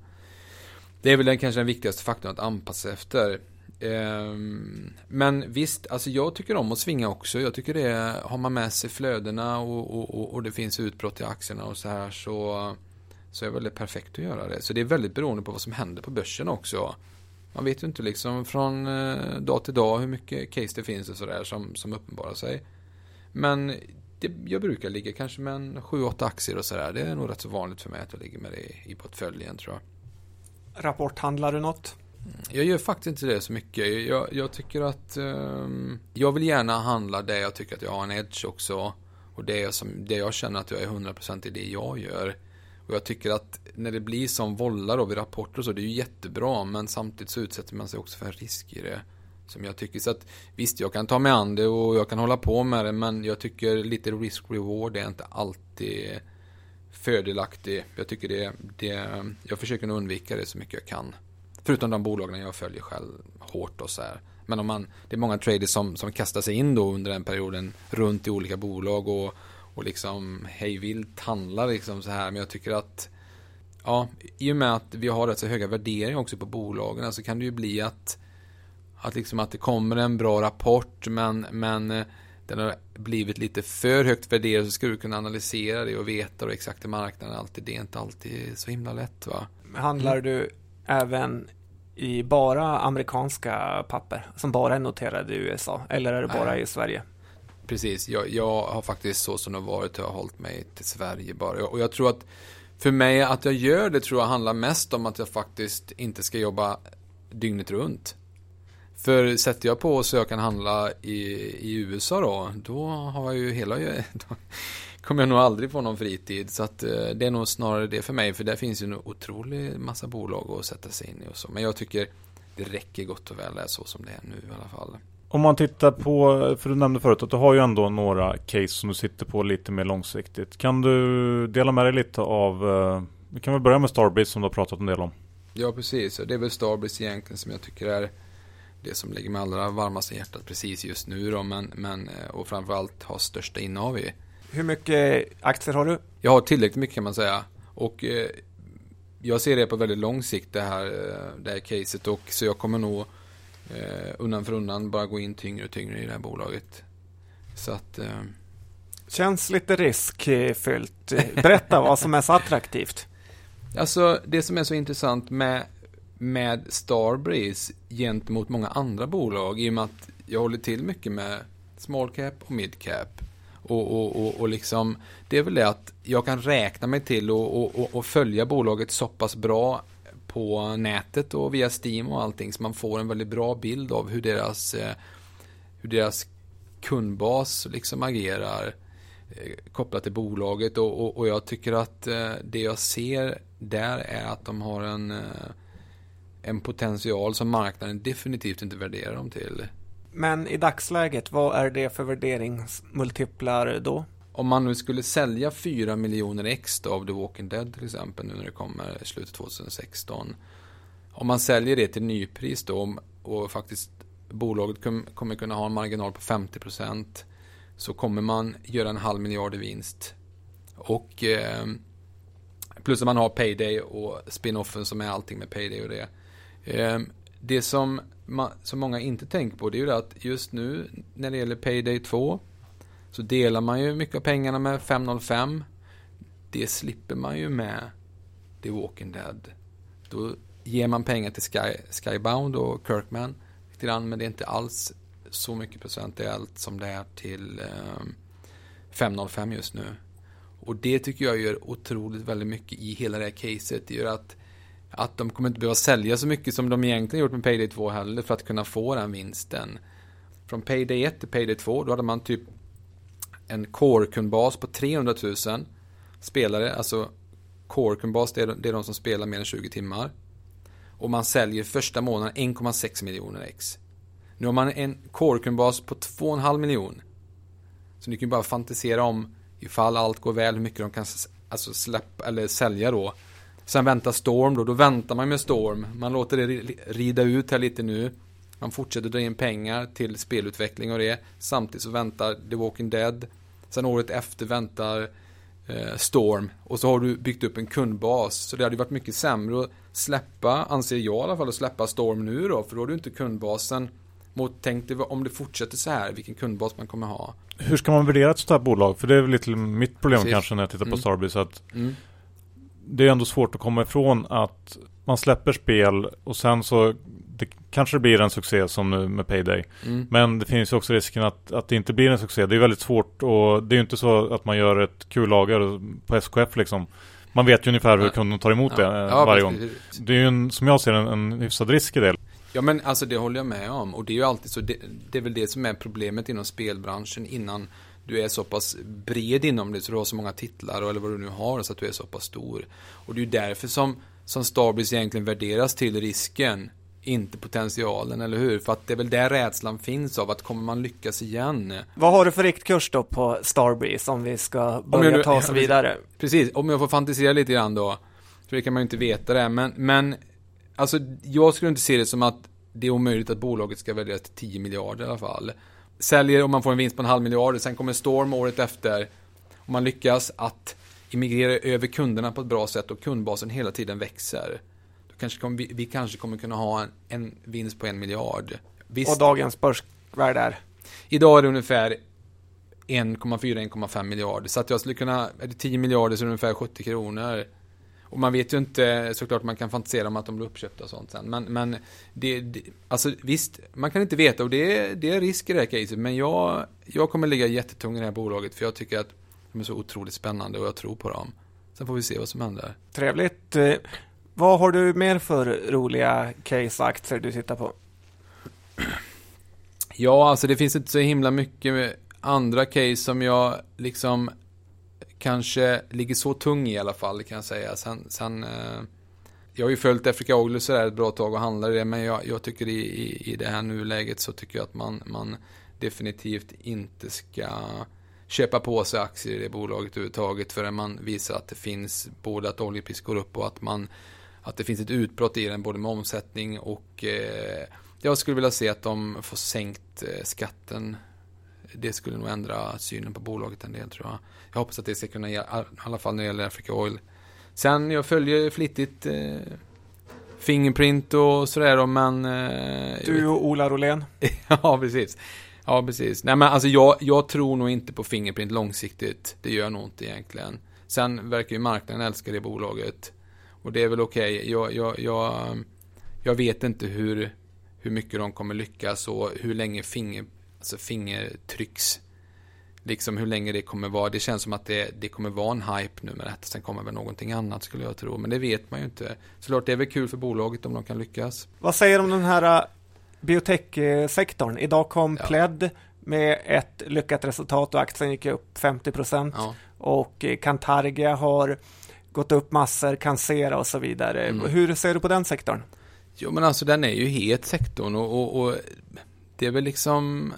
Det är väl den, kanske den viktigaste faktorn att anpassa sig efter. Ehm, men visst, alltså jag tycker om att svinga också. Jag tycker det, har man med sig flödena och, och, och, det finns utbrott i aktierna och så här så, så är det väldigt perfekt att göra det. Så det är väldigt beroende på vad som händer på börsen också. Man vet ju inte liksom från eh, dag till dag hur mycket case det finns och sådär som, som uppenbarar sig. Men det, jag brukar ligga kanske med en 7-8 aktier och sådär. Det är nog rätt så vanligt för mig att jag ligger med det i portföljen tror jag. Rapporthandlar du något? Jag gör faktiskt inte det så mycket. Jag, jag tycker att um, jag vill gärna handla det jag tycker att jag har en edge också. Och det, som, det jag känner att jag är 100% i det jag gör. Och jag tycker att när det blir som vållar då vid rapporter och så, det är ju jättebra. Men samtidigt så utsätter man sig också för en risk i det. Som jag tycker. Så att visst, jag kan ta mig an det och jag kan hålla på med det. Men jag tycker lite risk-reward är inte alltid fördelaktig. Jag tycker det, det, jag försöker nog undvika det så mycket jag kan. Förutom de bolagen jag följer själv hårt och så här. Men om man, det är många traders som, som kastar sig in då under den perioden runt i olika bolag och, och liksom hejvilt handlar liksom så här. Men jag tycker att ja, i och med att vi har rätt så höga värderingar också på bolagen så kan det ju bli att att liksom att det kommer en bra rapport men, men eh, den har blivit lite för högt värderad så ska du kunna analysera det och veta och exakt i marknaden alltid. Det är inte alltid så himla lätt va. Handlar mm. du även i bara amerikanska papper som bara är noterade i USA eller är det bara Nej. i Sverige? Precis, jag, jag, har faktiskt så som det varit jag har hållit mig till Sverige bara och jag tror att för mig att jag gör det tror jag handlar mest om att jag faktiskt inte ska jobba dygnet runt. För sätter jag på så jag kan handla i, i USA då, då har jag ju hela... Då kommer jag nog aldrig få någon fritid. Så att eh, det är nog snarare det för mig. För där finns ju en otrolig massa bolag att sätta sig in i och så. Men jag tycker det räcker gott och väl är så som det är nu i alla fall. Om man tittar på, för du nämnde förut att du har ju ändå några case som du sitter på lite mer långsiktigt. Kan du dela med dig lite av, eh, vi kan väl börja med Starbreeze som du har pratat en del om. Ja precis, det är väl Starbreeze egentligen som jag tycker är det som ligger mig allra varmast i hjärtat precis just nu då, men, men eh, och framförallt har största innehav i. Hur mycket aktier har du? Jag har tillräckligt mycket kan man säga. Och eh, jag ser det på väldigt lång sikt det här, eh, det här caset och så jag kommer nog eh, undan för undan bara gå in tyngre och tyngre i det här bolaget. Så att... Eh... Känns lite riskfyllt. Berätta vad som är så attraktivt. Alltså det som är så intressant med med Starbreeze gentemot många andra bolag i och med att jag håller till mycket med small cap och mid cap. Och, och, och, och liksom, det är väl det att jag kan räkna mig till och, och, och följa bolaget så pass bra på nätet och via Steam och allting så man får en väldigt bra bild av hur deras, eh, hur deras kundbas liksom agerar eh, kopplat till bolaget och, och, och jag tycker att eh, det jag ser där är att de har en en potential som marknaden definitivt inte värderar dem till. Men i dagsläget, vad är det för värderingsmultiplar då? Om man nu skulle sälja 4 miljoner ex av The Walking Dead till exempel nu när det kommer i slutet 2016. Om man säljer det till nypris då och faktiskt bolaget kommer kunna ha en marginal på 50 procent så kommer man göra en halv miljard i vinst. Och eh, plus att man har Payday och spinoffen som är allting med Payday och det. Eh, det som, som många inte tänker på det är ju det att just nu när det gäller Payday 2 så delar man ju mycket av pengarna med 505. Det slipper man ju med The Walking Dead. Då ger man pengar till Sky, Skybound och Kirkman lite grann, men det är inte alls så mycket procentuellt som det är till eh, 505 just nu. Och det tycker jag gör otroligt väldigt mycket i hela det här caset. Det gör att att de kommer inte behöva sälja så mycket som de egentligen gjort med Payday 2 heller för att kunna få den vinsten. Från Payday 1 till Payday 2 då hade man typ en core-kundbas på 300 000 spelare. Alltså core-kundbas det, är, det är de som spelar mer än 20 timmar. Och man säljer första månaden 1,6 miljoner ex. Nu har man en core-kundbas på 2,5 miljon. Så ni kan ju bara fantisera om ifall allt går väl hur mycket de kan alltså släppa eller sälja då Sen väntar Storm då, då väntar man med Storm. Man låter det rida ut här lite nu. Man fortsätter dra in pengar till spelutveckling och det. Samtidigt så väntar The Walking Dead. Sen året efter väntar eh, Storm. Och så har du byggt upp en kundbas. Så det hade varit mycket sämre att släppa, anser jag i alla fall, att släppa Storm nu då. För då har du inte kundbasen mot, tänk dig om det fortsätter så här, vilken kundbas man kommer ha. Hur ska man värdera ett sånt här bolag? För det är väl lite mitt problem Precis. kanske när jag tittar på mm. Starbreeze. Att mm det är ändå svårt att komma ifrån att man släpper spel och sen så det kanske blir en succé som nu med Payday. Mm. Men det finns ju också risken att, att det inte blir en succé. Det är väldigt svårt och det är ju inte så att man gör ett kul lager på SKF liksom. Man vet ju ungefär hur kunden tar emot ja. det ja, varje gång. Det är ju en, som jag ser en, en hyfsad risk i det. Ja men alltså det håller jag med om och det är ju alltid så. Det, det är väl det som är problemet inom spelbranschen innan du är så pass bred inom det så du har så många titlar eller vad du nu har så att du är så pass stor. Och det är ju därför som, som Starbreeze egentligen värderas till risken, inte potentialen, eller hur? För att det är väl där rädslan finns av att kommer man lyckas igen? Vad har du för riktkurs då på Starbreeze om vi ska börja nu, ta oss vidare? Precis, om jag får fantisera lite grann då. För det kan man ju inte veta det, men, men alltså jag skulle inte se det som att det är omöjligt att bolaget ska värderas till 10 miljarder i alla fall. Säljer om man får en vinst på en halv miljard, sen kommer Storm året efter. Om man lyckas att immigrera över kunderna på ett bra sätt och kundbasen hela tiden växer. Då kanske kommer, vi, vi kanske kommer kunna ha en, en vinst på en miljard. Visst, och dagens börsvärde är? Idag är det ungefär 1,4-1,5 miljarder. Så att jag skulle kunna, är det 10 miljarder så är det ungefär 70 kronor. Och man vet ju inte, såklart man kan fantisera om att de blir uppköpta och sånt sen. Men, men det, det, alltså visst, man kan inte veta och det, är, det är risk i det här caset. Men jag, jag kommer ligga jättetung i det här bolaget för jag tycker att de är så otroligt spännande och jag tror på dem. Sen får vi se vad som händer. Trevligt. Eh, vad har du mer för roliga case-aktier du tittar på? Ja, alltså det finns inte så himla mycket andra case som jag liksom kanske ligger så tung i alla fall kan jag säga. Sen, sen eh, jag har ju följt Afrika Oilers sådär ett bra tag och handlar i det, men jag, jag tycker i, i, i det här nuläget så tycker jag att man, man definitivt inte ska köpa på sig aktier i det bolaget överhuvudtaget förrän man visar att det finns både att oljepriset går upp och att man att det finns ett utbrott i den både med omsättning och eh, jag skulle vilja se att de får sänkt eh, skatten det skulle nog ändra synen på bolaget en del tror jag. Jag hoppas att det ska kunna, i alla fall när det gäller Africa Oil. Sen, jag följer flitigt eh, Fingerprint och sådär men... Eh, du och Ola Rolén? ja, precis. Ja, precis. Nej, men alltså jag, jag tror nog inte på Fingerprint långsiktigt. Det gör nog inte egentligen. Sen verkar ju marknaden älska det bolaget. Och det är väl okej. Okay. Jag, jag, jag, jag vet inte hur, hur mycket de kommer lyckas och hur länge finger, alltså fingertrycks liksom hur länge det kommer vara. Det känns som att det, det kommer vara en hype nu med detta. Sen kommer väl någonting annat skulle jag tro. Men det vet man ju inte. Såklart det är väl kul för bolaget om de kan lyckas. Vad säger du om den här äh, biotechsektorn? Idag kom ja. Pled med ett lyckat resultat och aktien gick upp 50 procent. Ja. Och äh, Cantargia har gått upp massor, Cancera och så vidare. Mm. Hur ser du på den sektorn? Jo men alltså den är ju het sektorn och, och, och det är väl liksom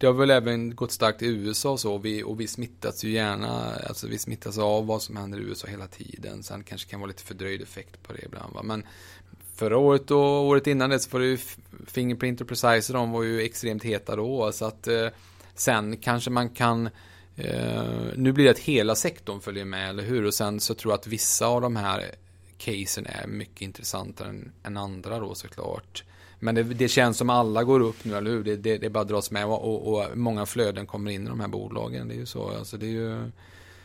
det har väl även gått starkt i USA och så och vi, och vi smittas ju gärna, alltså vi smittas av vad som händer i USA hela tiden. Sen kanske kan vara lite fördröjd effekt på det ibland va? men förra året och året innan det så var det ju Fingerprint och Precise de var ju extremt heta då så att eh, sen kanske man kan eh, nu blir det att hela sektorn följer med, eller hur? Och sen så tror jag att vissa av de här casen är mycket intressantare än, än andra då såklart. Men det, det, känns som alla går upp nu, eller hur? Det, det, det bara dras med och, och, och, många flöden kommer in i de här bolagen. Det är ju så. Alltså det är ju...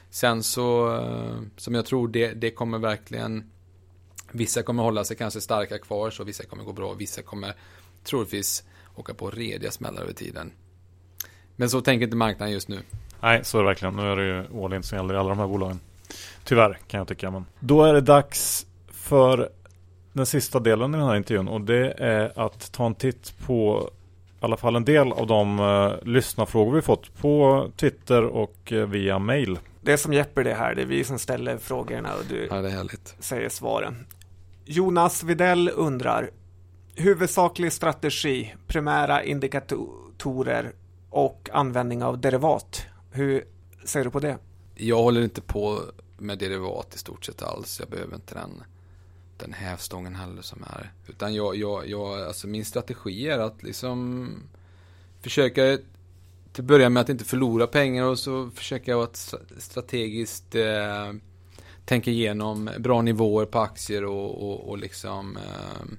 Sen så, eh, som jag tror, det, det kommer verkligen... Vissa kommer hålla sig kanske starka kvar, så vissa kommer gå bra. Vissa kommer troligtvis åka på rediga smällar över tiden. Men så tänker inte marknaden just nu. Nej, så är det verkligen. Nu är det ju all in som gäller i alla de här bolagen. Tyvärr kan jag tycka. Men då är det dags för den sista delen i den här intervjun och det är att ta en titt på i alla fall en del av de uh, lyssnarfrågor vi fått på Twitter och uh, via mail. Det är som Jeppe det här, det är vi som ställer frågorna och du ja, säger svaren. Jonas Videll undrar Huvudsaklig strategi, primära indikatorer och användning av derivat. Hur ser du på det? Jag håller inte på med derivat i stort sett alls. Jag behöver inte den den hävstången heller som är. Utan jag, jag, jag, alltså min strategi är att liksom försöka till att börja med att inte förlora pengar och så försöker jag att strategiskt eh, tänka igenom bra nivåer på aktier och, och, och liksom eh,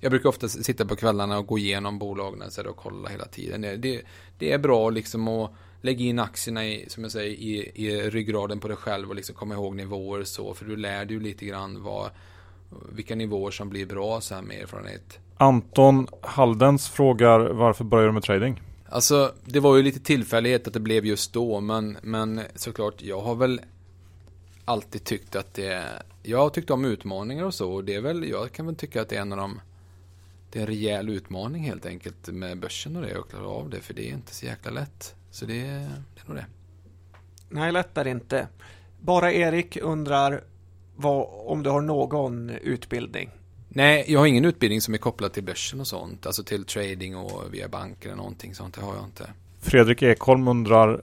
jag brukar ofta sitta på kvällarna och gå igenom bolagen så och kolla hela tiden. Det, det är bra liksom att lägga in aktierna i, som jag säger, i, i ryggraden på dig själv och liksom komma ihåg nivåer så. För du lär dig ju lite grann vad, vilka nivåer som blir bra så här med erfarenhet. Anton Haldens frågar varför börjar du med trading? Alltså det var ju lite tillfällighet att det blev just då men, men såklart jag har väl alltid tyckt att det Jag har tyckt om utmaningar och så och det är väl Jag kan väl tycka att det är en av de Det är en rejäl utmaning helt enkelt med börsen och det och klara av det för det är inte så jäkla lätt Så det, det är nog det Nej lätt är det inte Bara Erik undrar vad, om du har någon utbildning? Nej, jag har ingen utbildning som är kopplad till börsen och sånt. Alltså till trading och via banker eller någonting sånt. Det har jag inte. Fredrik Ekholm undrar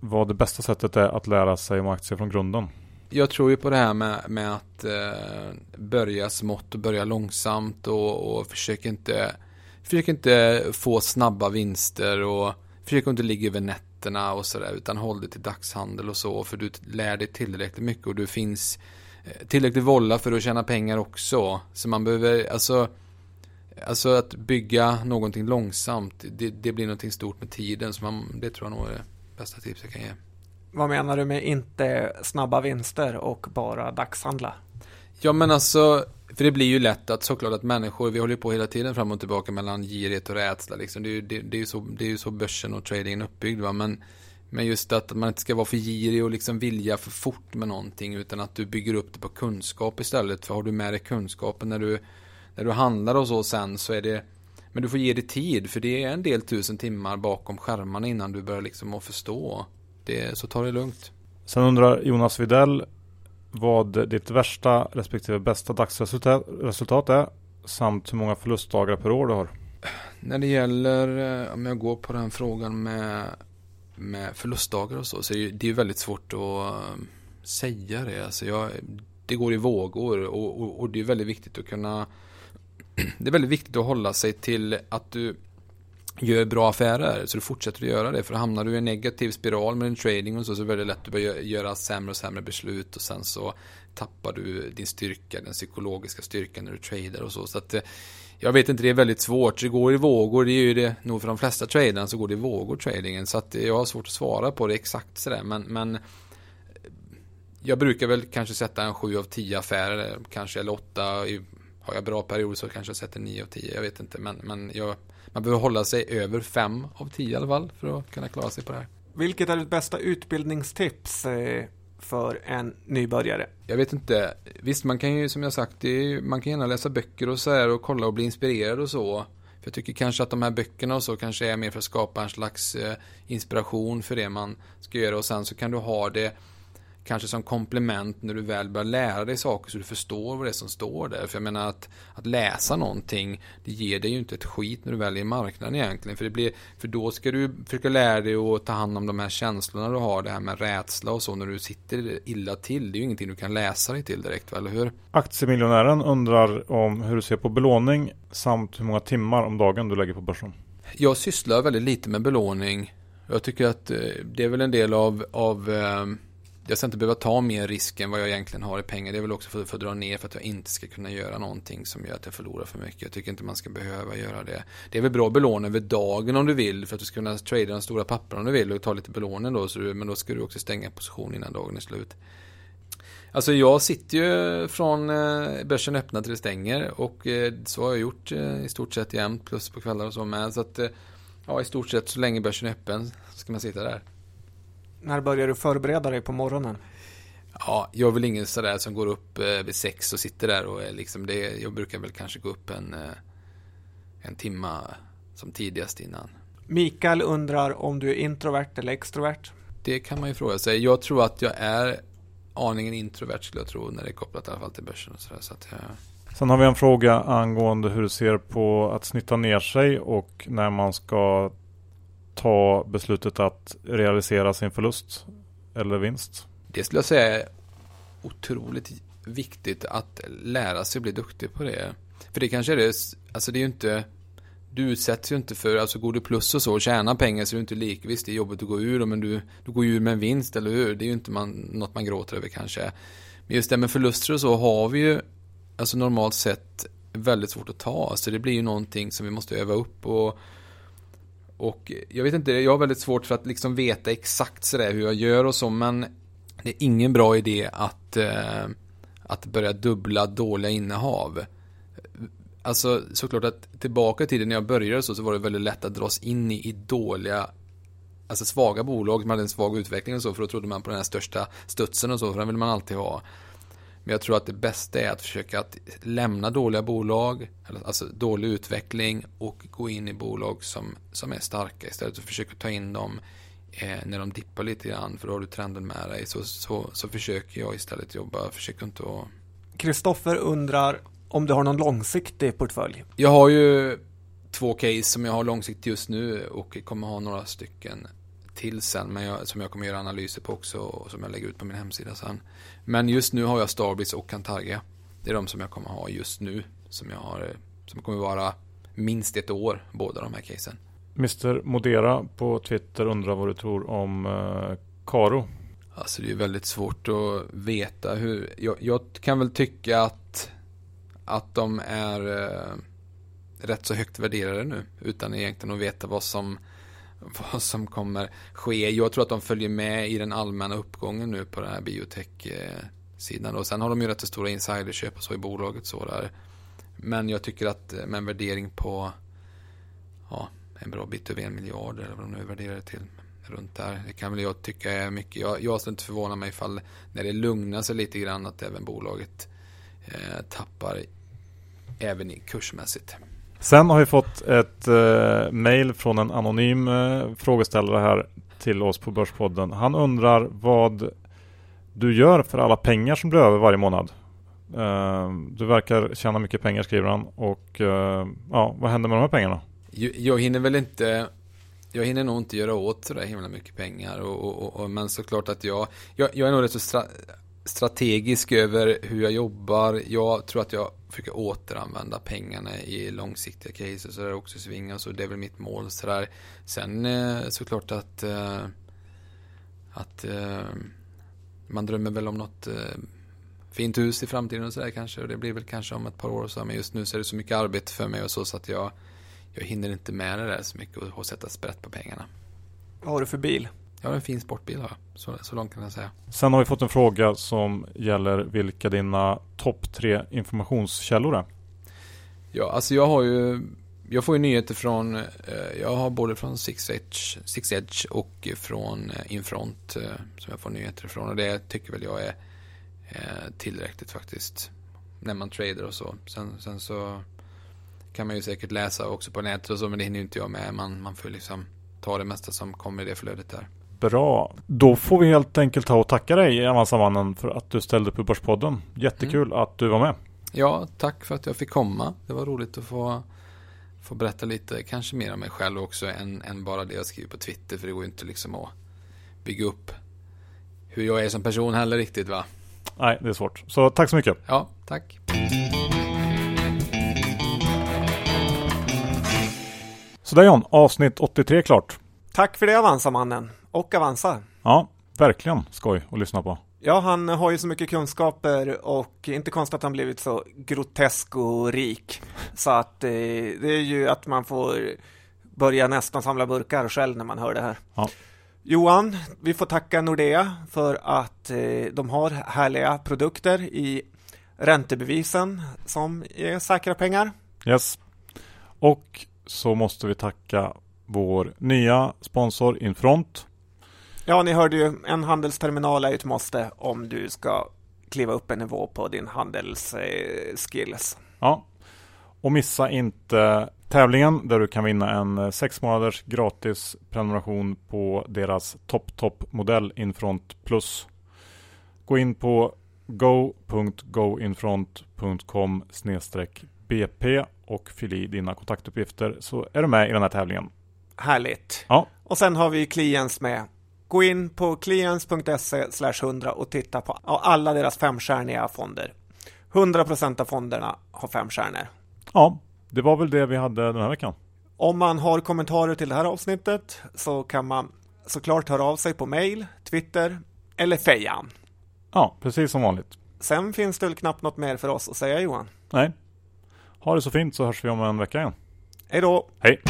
vad det bästa sättet är att lära sig om aktier från grunden. jag tror ju på det här med, med att eh, börja smått och börja långsamt och, och försök inte Försök inte få snabba vinster och försök inte ligga över nätterna och sådär utan håll dig till dagshandel och så för du lär dig tillräckligt mycket och du finns tillräckligt volla för att tjäna pengar också. Så man behöver, alltså Alltså att bygga någonting långsamt, det, det blir någonting stort med tiden. Så man, det tror jag nog är det bästa tipset jag kan ge. Vad menar du med inte snabba vinster och bara dagshandla? Ja men alltså, för det blir ju lätt att såklart att människor, vi håller på hela tiden fram och tillbaka mellan girighet och rädsla. Liksom. Det, är ju, det, det, är ju så, det är ju så börsen och tradingen är uppbyggd. Va? Men, men just att man inte ska vara för girig och liksom vilja för fort med någonting. Utan att du bygger upp det på kunskap istället. För har du med dig kunskapen när du, när du handlar och så sen så är det men du får ge det tid, för det är en del tusen timmar bakom skärmarna innan du börjar liksom att förstå. Det, så ta det lugnt. Sen undrar Jonas Videll vad ditt värsta respektive bästa dagsresultat är samt hur många förlustdagar per år du har. När det gäller, eh, om jag går på den frågan med, med förlustdagar och så, så är det ju väldigt svårt att eh, säga det. Alltså jag, det går i vågor och, och, och det är väldigt viktigt att kunna det är väldigt viktigt att hålla sig till att du gör bra affärer. Så du fortsätter att göra det. För hamnar du i en negativ spiral med din trading och så, så är det väldigt lätt att börja göra sämre och sämre beslut. Och sen så tappar du din styrka, den psykologiska styrkan när du tradar och så. Så att eh, jag vet inte, det är väldigt svårt. Det går i vågor, det är ju det nog för de flesta traderna. så går det i vågor tradingen. Så att jag har svårt att svara på det exakt sådär. Men, men jag brukar väl kanske sätta en 7 av 10 affärer, kanske eller 8. Har jag bra period så kanske jag sätter 9 av 10, jag vet inte. Men, men jag man behöver hålla sig över 5 av 10 i alla fall för att kunna klara sig på det här. Vilket är ditt bästa utbildningstips eh, för en nybörjare? Jag vet inte. Visst, man kan ju som jag sagt, är, man kan gärna läsa böcker och så här och kolla och bli inspirerad och så. För jag tycker kanske att de här böckerna och så kanske är mer för att skapa en slags eh, inspiration för det man ska göra och sen så kan du ha det kanske som komplement när du väl börjar lära dig saker så du förstår vad det är som står där. För jag menar att, att läsa någonting, det ger dig ju inte ett skit när du väl är i marknaden egentligen. För, det blir, för då ska du försöka lära dig att ta hand om de här känslorna du har, det här med rädsla och så när du sitter illa till. Det är ju ingenting du kan läsa dig till direkt, eller hur? Aktiemiljonären undrar om hur du ser på belåning samt hur många timmar om dagen du lägger på börsen. Jag sysslar väldigt lite med belåning. Jag tycker att eh, det är väl en del av, av eh, jag ska inte behöva ta mer risk än vad jag egentligen har i pengar. Det är väl också för, för att dra ner för att jag inte ska kunna göra någonting som gör att jag förlorar för mycket. Jag tycker inte man ska behöva göra det. Det är väl bra att belåna över dagen om du vill för att du ska kunna trada de stora papperna om du vill och ta lite belåning då. Så du, men då ska du också stänga position innan dagen är slut. Alltså jag sitter ju från eh, börsen öppnar till det stänger och eh, så har jag gjort eh, i stort sett jämt plus på kvällar och så med. Så att ja, i stort sett så länge börsen är öppen ska man sitta där. När börjar du förbereda dig på morgonen? Ja, jag är väl ingen sådär som går upp eh, vid sex och sitter där och liksom det. Jag brukar väl kanske gå upp en, eh, en timma som tidigast innan. Mikael undrar om du är introvert eller extrovert? Det kan man ju fråga sig. Jag tror att jag är aningen introvert skulle jag tro när det är kopplat i alla fall till börsen och sådär. Så att jag... Sen har vi en fråga angående hur du ser på att snitta ner sig och när man ska ta beslutet att realisera sin förlust eller vinst? Det skulle jag säga är otroligt viktigt att lära sig bli duktig på det. För det kanske är det, alltså det är ju inte du utsätts ju inte för, alltså går du plus och så och tjänar pengar så är du inte lik, visst det är jobbigt att gå ur men du, du går ju ur med en vinst, eller hur? Det är ju inte man, något man gråter över kanske. Men just det med förluster och så har vi ju, alltså normalt sett väldigt svårt att ta, så det blir ju någonting som vi måste öva upp och och jag vet inte, jag har väldigt svårt för att liksom veta exakt sådär hur jag gör och så, men det är ingen bra idé att, eh, att börja dubbla dåliga innehav. Alltså såklart att tillbaka i tiden när jag började så, så var det väldigt lätt att dras in i, i dåliga Alltså svaga bolag som hade en svag utveckling och så för då trodde man på den här största studsen och så för den vill man alltid ha. Men jag tror att det bästa är att försöka att lämna dåliga bolag, alltså dålig utveckling och gå in i bolag som, som är starka istället för att försöka ta in dem eh, när de dippar lite grann för då har du trenden med dig. Så, så, så försöker jag istället jobba, försöker inte att... Kristoffer undrar om du har någon långsiktig portfölj? Jag har ju två case som jag har långsiktigt just nu och kommer ha några stycken till sen, men jag, som jag kommer göra analyser på också och som jag lägger ut på min hemsida sen. Men just nu har jag Starbreeze och Cantargia. Det är de som jag kommer ha just nu, som jag har, som kommer vara minst ett år, båda de här casen. Mr Modera på Twitter undrar vad du tror om eh, Karo. Alltså det är väldigt svårt att veta hur, jag, jag kan väl tycka att, att de är eh, rätt så högt värderade nu, utan egentligen att veta vad som vad som kommer ske. Jag tror att de följer med i den allmänna uppgången nu på den här biotech-sidan. Och sen har de ju rätt så stora insiderköp och så i bolaget. Så där. Men jag tycker att eh, med en värdering på ja, en bra bit över en miljard eller vad de nu värderar det till. Runt där. Det kan väl jag tycka är mycket. Jag, jag skulle inte förvåna mig ifall när det lugnar sig lite grann att även bolaget eh, tappar även kursmässigt. Sen har vi fått ett eh, mail från en anonym eh, frågeställare här till oss på Börspodden. Han undrar vad du gör för alla pengar som blir över varje månad. Eh, du verkar tjäna mycket pengar skriver han och eh, ja, vad händer med de här pengarna? Jag, jag hinner väl inte jag hinner nog inte göra åt så där himla mycket pengar. Och, och, och, men såklart att jag, jag, jag är nog rätt så stra, strategisk över hur jag jobbar. Jag tror att jag försöker återanvända pengarna i långsiktiga cases. Så sådär också svinga. Så det är väl mitt mål. sådär. Sen eh, såklart att, eh, att eh, man drömmer väl om något fint hus i framtiden och sådär kanske. Och det blir väl kanske om ett par år och så. Men just nu så är det så mycket arbete för mig och så, så att jag, jag hinner inte med det där så mycket och, och sätta sprätt på pengarna. Vad har du för bil? Jag har en fin sportbil har jag. Så, så långt kan jag säga. Sen har vi fått en fråga som gäller vilka dina topp tre informationskällor är. Ja, alltså jag har ju jag får ju nyheter från, eh, jag har både från Six Edge, Six Edge och från eh, Infront eh, som jag får nyheter ifrån och det tycker väl jag är tillräckligt faktiskt. När man trader och så. Sen, sen så kan man ju säkert läsa också på nätet och så men det hinner ju inte jag med. Man, man får liksom ta det mesta som kommer i det flödet där. Bra. Då får vi helt enkelt ta och tacka dig Avanza-mannen för att du ställde upp i Börspodden. Jättekul mm. att du var med. Ja, tack för att jag fick komma. Det var roligt att få, få berätta lite, kanske mer om mig själv också än, än bara det jag skriver på Twitter. För det går ju inte liksom att bygga upp hur jag är som person heller riktigt va? Nej, det är svårt. Så tack så mycket. Ja, tack. Sådär John, avsnitt 83 klart. Tack för det Avanza-mannen och Avanza. Ja, verkligen skoj att lyssna på. Ja, han har ju så mycket kunskaper och inte konstigt att han blivit så grotesk och rik. Så att eh, det är ju att man får börja nästan samla burkar själv när man hör det här. Ja. Johan, vi får tacka Nordea för att eh, de har härliga produkter i räntebevisen som är säkra pengar. Yes. Och så måste vi tacka vår nya sponsor Infront. Ja, ni hörde ju, en handelsterminal är ett måste om du ska kliva upp en nivå på din handelsskills. Ja, och missa inte tävlingen där du kan vinna en sex månaders gratis prenumeration på deras topp topp modell Infront Plus. Gå in på go.goinfront.com bp och fyll i dina kontaktuppgifter så är du med i den här tävlingen. Härligt. Ja. Och sen har vi Kliens med. Gå in på kliens.se 100 och titta på alla deras femstjärniga fonder. 100% av fonderna har fem stjärnor. Ja, det var väl det vi hade den här veckan. Om man har kommentarer till det här avsnittet så kan man såklart höra av sig på mail, Twitter eller Fejan. Ja, precis som vanligt. Sen finns det väl knappt något mer för oss att säga Johan. Nej. Ha det så fint så hörs vi om en vecka igen. Hej då! Hej!